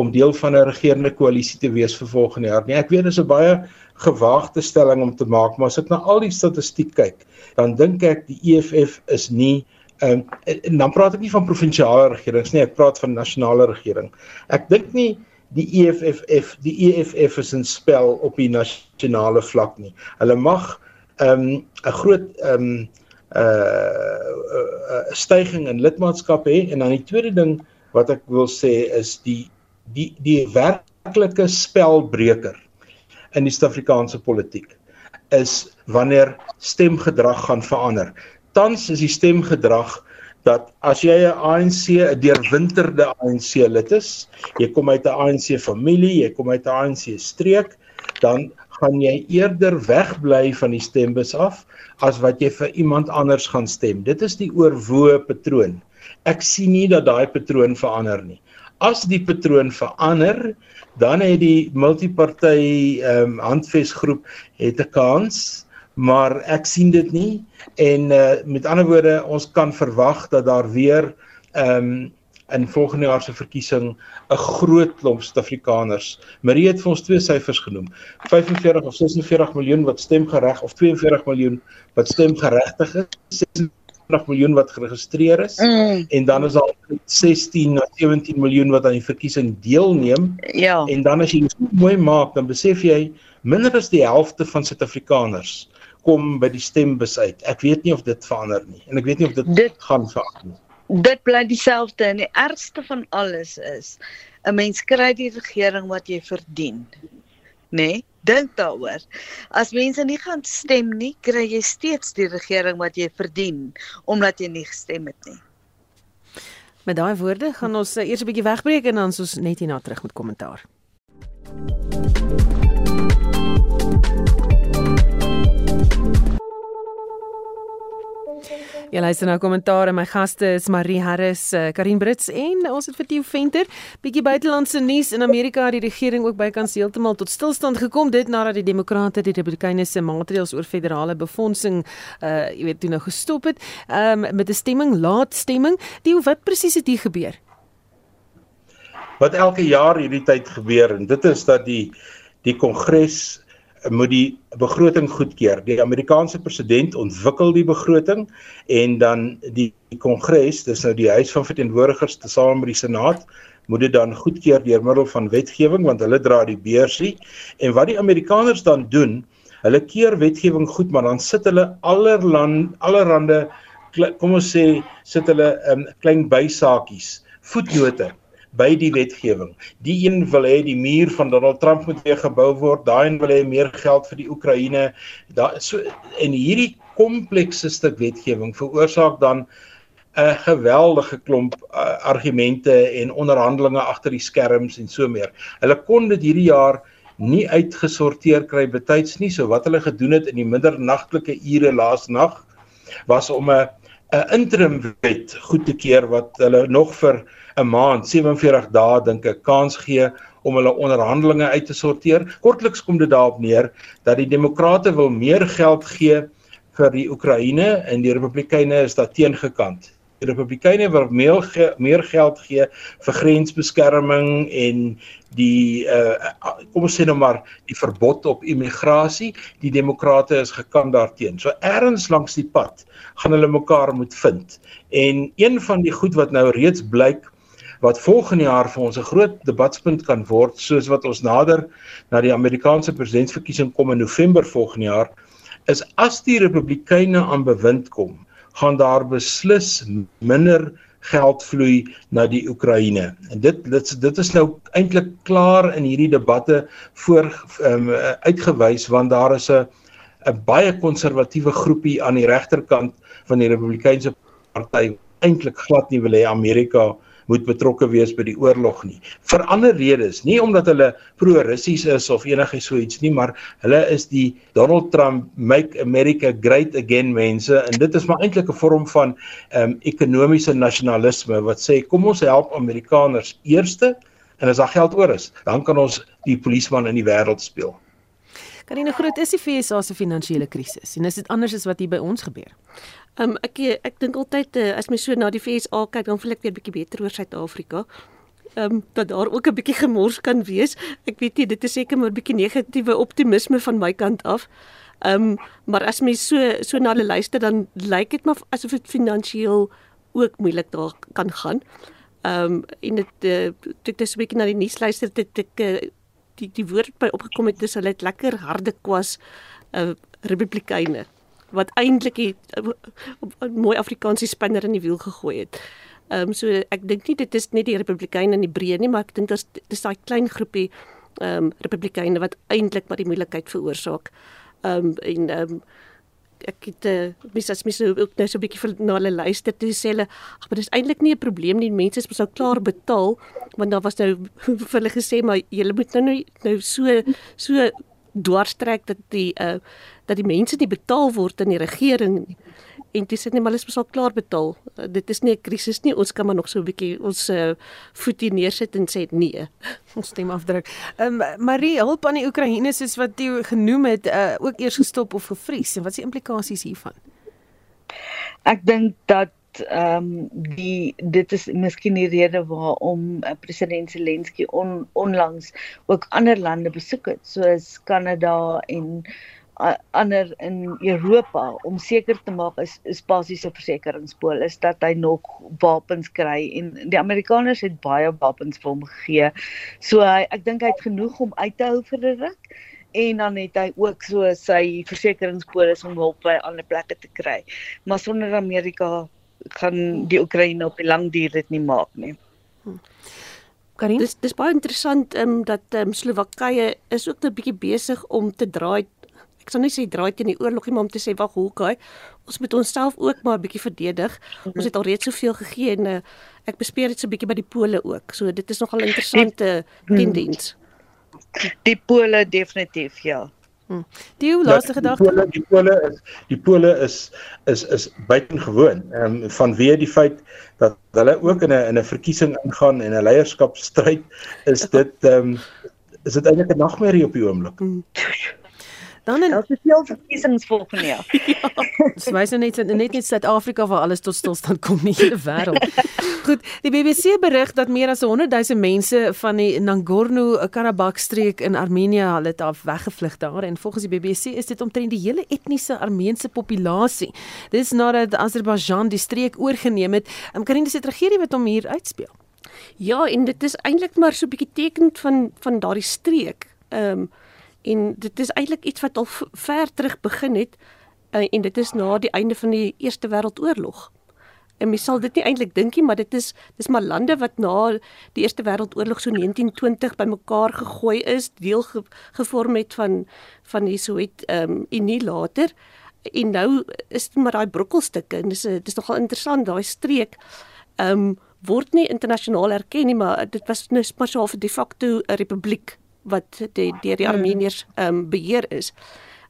om deel van 'n regerende koalisie te wees vir volgende jaar nie. Ek weet dit is 'n baie gewaagde stelling om te maak, maar as ek na al die statistiek kyk, dan dink ek die EFF is nie ehm um, dan praat ek nie van provinsiale regerings nie, ek praat van nasionale regering. Ek dink nie die EFF die EFF is in spel op die nasionale vlak nie. Hulle mag ehm um, 'n groot ehm um, uh 'n uh, uh, stygings in lidmaatskap hê en dan die tweede ding wat ek wil sê is die die die werklike spelbreker in die Suid-Afrikaanse politiek is wanneer stemgedrag gaan verander. Tans is die stemgedrag dat as jy 'n ANC 'n deurwinterde ANC lid is, jy kom uit 'n ANC familie, jy kom uit 'n ANC streek, dan gaan jy eerder wegbly van die stembus af as wat jy vir iemand anders gaan stem. Dit is die oorwoe patroon. Ek sien nie dat daai patroon verander nie. As die patroon verander, dan het die multiparty ehm um, handvesgroep het 'n kans, maar ek sien dit nie en uh, met ander woorde ons kan verwag dat daar weer ehm um, in volgende jaar se verkiesing 'n groot klomp Suid-Afrikaners. Marie het vir ons twee syfers genoem. 45 of 46 miljoen wat stemgereg of 42 miljoen wat stemgeregtig is. 46 miljoen wat geregistreer is mm. en dan is daar 16 na 17 miljoen wat aan die verkiesing deelneem. Ja. En dan as jy dit mooi maak, dan besef jy minder as die helfte van Suid-Afrikaners kom by die stembus uit. Ek weet nie of dit verander nie en ek weet nie of dit, dit gaan verander nie dit bly dieselfde en die ergste van alles is 'n mens kry die regering wat jy verdien. Nê? Nee? Dink daaroor. As mense nie gaan stem nie, kry jy steeds die regering wat jy verdien omdat jy nie gestem het nie. Met daai woorde gaan ons uh, eers 'n bietjie wegbreek en dan ons net hierna terug met kommentaar. Jy luister nou kommentaar en my gaste is Marie Harris, uh, Karin Brits en ons het vir Theo Venter. Bietjie buitelandse nuus in Amerika het die regering ook bykans heeltemal tot stilstand gekom dit nadat die demokrate die republikeine se maatreëls oor federale befondsing uh jy weet toe nou gestop het um, met 'n stemming, laat stemming. Die wat presies het hier gebeur? Wat elke jaar hierdie tyd gebeur en dit is dat die die kongres moet die begroting goedkeur. Die Amerikaanse president ontwikkel die begroting en dan die kongres, dis nou die huis van verteenwoordigers tesame met die senaat, moet dit dan goedkeur deur middel van wetgewing want hulle dra die beursie. En wat die Amerikaners dan doen, hulle keur wetgewing goed, maar dan sit hulle allerlei allerhande kom ons sê sit hulle um, klein bysaakies, voetnote by die wetgewing. Die een wil hê die muur van Donald Trump moet weer gebou word, daai een wil hê meer geld vir die Oekraïne. Daar so en hierdie komplekse stuk wetgewing veroorsaak dan 'n geweldige klomp uh, argumente en onderhandelinge agter die skerms en so meer. Hulle kon dit hierdie jaar nie uitgesorteer kry betyds nie, so wat hulle gedoen het in die middernagtelike ure laas nag was om 'n 'n interim wet goed te keer wat hulle nog vir 'n maand, 47 dae dink ek kans gee om hulle onderhandelinge uit te sorteer. Kortliks kom dit daarop neer dat die demokrate wil meer geld gee vir die Oekraïne en die Republikeine is daar teengekant. Die Republikeine wil meer ge meer geld gee vir grensbeskerming en die uh kom ons sê nou maar die verbod op immigrasie die demokrate is gekant daarteen so ergens langs die pad gaan hulle mekaar moet vind. En een van die goed wat nou reeds blyk wat volgende jaar vir ons 'n groot debatspunt kan word soos wat ons nader na die Amerikaanse presidentsverkiesing kom in November volgende jaar is as die republikeine aan bewind kom gaan daar beslis minder geld vloei na die Oekraïne. En dit dit dit is nou eintlik klaar in hierdie debatte voor um, uitgewys want daar is 'n 'n baie konservatiewe groepie aan die regterkant van die Republikeinse party eintlik glad nie wil hê Amerika moet betrokke wees by die oorlog nie. Vir ander redes, nie omdat hulle pro-Russies is of enigiets so iets nie, maar hulle is die Donald Trump make America great again mense en dit is maar eintlik 'n vorm van ehm um, ekonomiese nasionalisme wat sê kom ons help Amerikaners eerste en as daar geld oor is, dan kan ons die polisman in die wêreld speel. Karine Groot is die FSA se finansiële krisis en is dit anders as wat hier by ons gebeur? Um, ek ek dink altyd uh, as my so na die FSA kyk, dan voel ek weer bietjie beter oor Suid-Afrika. Ehm um, dat daar ook 'n bietjie gemors kan wees. Ek weet nie, dit is seker maar 'n bietjie negatiewe optimisme van my kant af. Ehm um, maar as mens so so na hulle luister dan lyk dit maar asof dit finansiëel ook moeilik daar kan gaan. Ehm um, en dit uh, dit is 'n bietjie na die nuus luister dit ek uh, die die woord by opgekom het dis hulle het lekker harde kwas uh, republikeine wat eintlik 'n uh, mooi Afrikaanse spinner in die wiel gegooi het. Ehm um, so ek dink nie dit is net die republikeine in die breë nie, maar ek dink dit is daai klein groepie ehm um, republikeine wat eintlik maar die moeilikheid veroorsaak. Ehm um, en ehm um, ek het uh, mis as mis ook nou so 'n bietjie vir na hulle luister toe sê hulle ag maar dis eintlik nie 'n probleem nie mense is mos nou klaar betaal want daar was nou vir hulle gesê maar julle moet nou nou, nou so so dwarstrek dat die uh, dat die mense nie betaal word in die regering nie. En dis net maar is mos al klaar betaal. Uh, dit is nie 'n krisis nie. Ons kan maar nog so 'n bietjie ons uh, voet hier neersit en sê nee. Ons stem afdruk. Ehm um, Marie, hulp aan die Oekraïne is wat jy genoem het, uh, ook eers gestop of gevries. En wat is die implikasies hiervan? Ek dink dat ehm um, die dit is miskien die rede waarom uh, president Zelensky on, onlangs ook ander lande besoek het soos Kanada en ander in Europa om seker te maak is is basiese versekeringspool is dat hy nog wapens kry en die Amerikaners het baie wapens vir hom gegee. So hy ek dink hy het genoeg om uit te hou vir 'n ruk en dan het hy ook so sy versekeringspolis om hulp by ander plekke te kry. Maar sonder Amerika gaan die Oekraïne op die lang duur dit nie maak nie. Hm. Karin, dis dis baie interessant ehm um, dat ehm um, Slowakye is ook 'n bietjie besig om te draai ek sal nie sê draai teen die oorlog nie, maar om te sê wag, hoe kyk ons moet onsself ook maar 'n bietjie verdedig. Mhm. Ons het al reeds soveel gegee en uh, ek bespreek dit so 'n bietjie by die pole ook. So dit is nogal 'n interessante mhm. tendens. Die pole definitief ja. Hmm. Die ja, laaste ja, gedagte. Die pole is die pole is is is buitengewoon. Ehm um, vanweë die feit dat hulle ook in 'n in 'n verkiesing ingaan en 'n leierskapstryd is dit ehm um, is dit eintlik 'n nagmerrie op die oomblik. Hmm. Dan in Daar's veel verkiesings volgende jaar. Dis wys nou net net net Suid-Afrika waar alles tot stilstand kom nie die wêreld. Goed, die BBC berig dat meer as 100 000 mense van die Nagorno-Karabakh streek in Armenië hulle het af weggevlug daar en volgens die BBC is dit omtrent die hele etniese Armeense populasie. Dis nadat Azerbaijan die streek oorgeneem het. Um, kan nie dis die tragedie wat hom hier uitspeel. Ja, en dit is eintlik maar so 'n bietjie tekend van van daardie streek. Ehm um, en dit is eintlik iets wat al ver terug begin het uh, en dit is na die einde van die Eerste Wêreldoorlog. En mens sal dit nie eintlik dink nie, maar dit is dis maar lande wat na die Eerste Wêreldoorlog so 1920 bymekaar gegooi is, deel ge, gevorm het van van die Sowjet ehm um, Unie later. En nou is dit maar daai brokkelstukke en dis dis nogal interessant daai streek ehm um, word nie internasionaal erken nie, maar dit was net maar so 'n de facto 'n republiek wat die deur die hmm. Armeniërs ehm um, beheer is.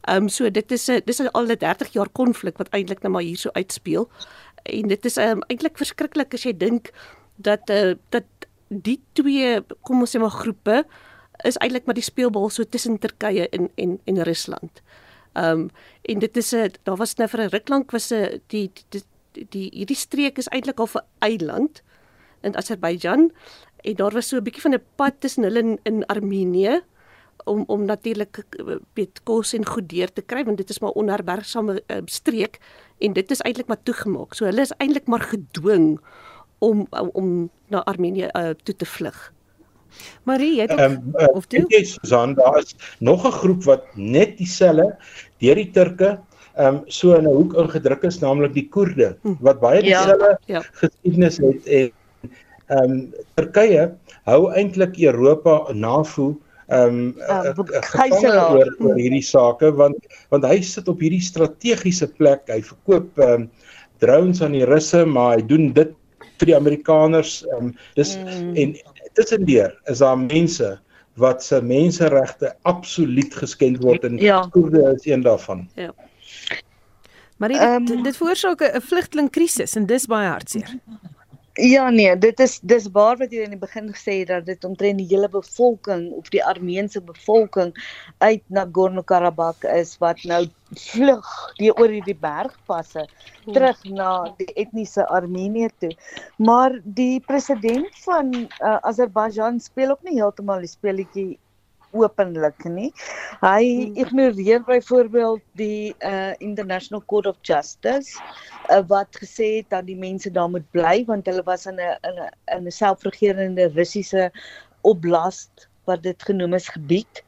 Ehm um, so dit is 'n dis al 'n 30 jaar konflik wat eintlik nou maar hier so uitspeel. En dit is ehm um, eintlik verskriklik as jy dink dat eh uh, dat die twee kom ons sê maar groepe is eintlik maar die speelbal so tussen Turkye en en en Rusland. Ehm um, en dit is 'n daar was nou vir 'n ruk lank was 'n die, die die hierdie streek is eintlik al 'n eiland in Azerbeidzjan en daar was so 'n bietjie van 'n pad tussen hulle in, in Armenië om om natuurlik weet kos en goed deur te kry want dit is maar onherbergsame uh, streek en dit is eintlik maar toegemaak. So hulle is eintlik maar gedwing om om na Armenië uh, toe te vlug. Marie, jy het ook, um, uh, of toe? Is Susan, daar is nog 'n groep wat net dieselfde deur die Turke ehm um, so in 'n hoek ingedruk is, naamlik die Koerde hm. wat baie ja. dieselfde ja, ja. geskiedenis het en ehm um, Turkye hou eintlik Europa NAVO ehm um, uh, oor, oor hierdie sake want want hy sit op hierdie strategiese plek. Hy verkoop ehm um, drones aan die Russe, maar hy doen dit vir die Amerikaners. Ehm um, dis mm. en tussendeur is daar mense wat se menseregte absoluut geskend word en ja. Koerde is een daarvan. Ja. Maar dit um, dit veroorsaak 'n vlugtelingkrisis en dis baie hartseer. Ja nee, dit is dis waar wat jy in die begin gesê het dat dit omtrent die hele bevolking of die Armeense bevolking uit Nagorno-Karabakh is wat nou vlug die oor hierdie bergpasse terug na die etniese Armenië toe. Maar die president van uh, Azerbaijan speel ook nie heeltemal die speletjie openlik nie. Hy hmm. ignoreer byvoorbeeld die uh International Court of Justice uh, wat gesê het dat die mense daar moet bly want hulle was in 'n in 'n 'n selfregerende Russiese oblast wat dit genoem is gebied.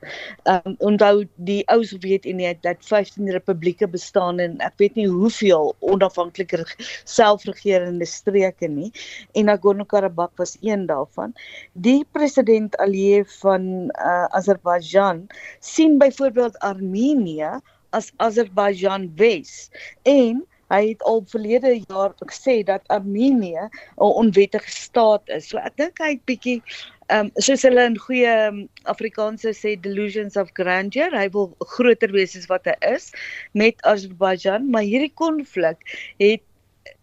Ehm um, onthou die ou Sowjetunie dat 15 republieke bestaan en ek weet nie hoeveel onafhanklike selfregerende streke nie en Nagorno-Karabakh was een daarvan. Die president Aliyev van uh, Azerbaijan sien byvoorbeeld Armenië as Azerbaijan Wes en Hy het al verlede jaar gesê dat Armenië 'n onwettige staat is. So ek dink hy het bietjie ehm um, soos hulle in goeie um, Afrikaanse sê delusions of grandeur, hy wil groter wees as wat hy is met Azerbaijan, maar hierdie konflik het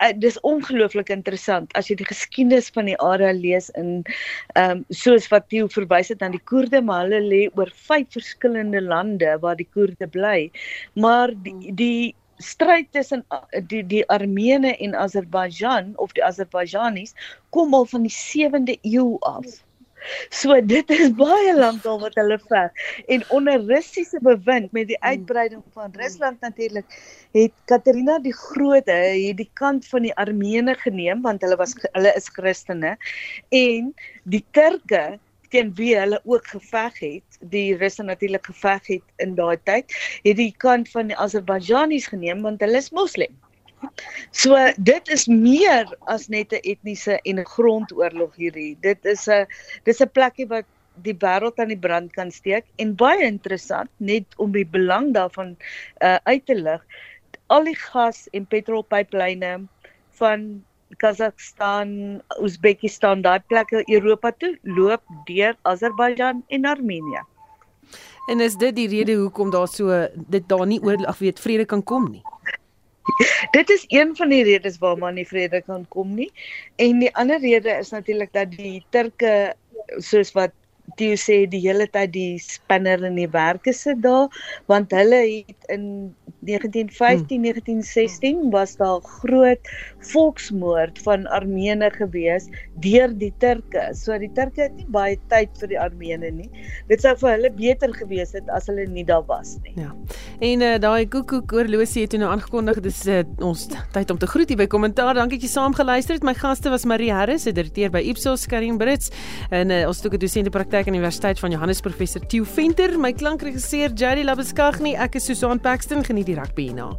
uh, dis ongelooflik interessant as jy die geskiedenis van die area lees in ehm um, soos wat Theo verwys het aan die Koerde, maar hulle lê oor vyf verskillende lande waar die Koerde bly. Maar die, die stryd tussen die die Armene en Azerbaijan of die Azerbaijanis kom al van die 7de eeu af. So dit is baie lank al wat hulle veg en onder Russiese bewind met die uitbreiding van Rusland natuurlik het Katerina die Grote hierdie kant van die Armene geneem want hulle was hulle is Christene en die Turke teen wie hulle ook geveg het die Russe natuurlik geveg het in daai tyd het die kant van die Azerbaijanis geneem want hulle is moslim So dit is meer as net 'n etniese en 'n grondoorlog hierdie. Dit is 'n dis 'n plekkie wat die wêreld aan die brand kan steek en baie interessant net om die belang daarvan uh, uit te lig. Al die gas en petrolpyplyne van Kazakhstan, Oezbekistan, daai plekke Europa toe loop deur Azerbaijan en Armenië. En is dit die rede hoekom daar so dit daar nie oorlog weet vrede kan kom nie? Dit is een van die redes waarom man nie vrede kan kom nie. En die ander rede is natuurlik dat die Turke soos wat Theo sê die hele tyd die spinner in die werke sit daar want hulle het in 1915 hmm. 1916 was daar groot volksmoord van Armene gewees deur die Turke. So die Turke het nie baie tyd vir die Armene nie. Dit sou vir hulle beter gewees het as hulle nie daar was nie. Ja. En uh, daai koekoek oorlosie het nou aangekondig dis uh, ons tyd om te groet hier by kommentaar. Dankie dat jy saam geluister het. My gaste was Marie Harris, direkteur by Ipsos Karin Brits en uh, ons het ook 'n dosent in praktyk die Universiteit van Johannes professor Theo Venter, my klankregisseur Jerry Labeskagni, ek is Susan Paxton geniet die rugby hierna.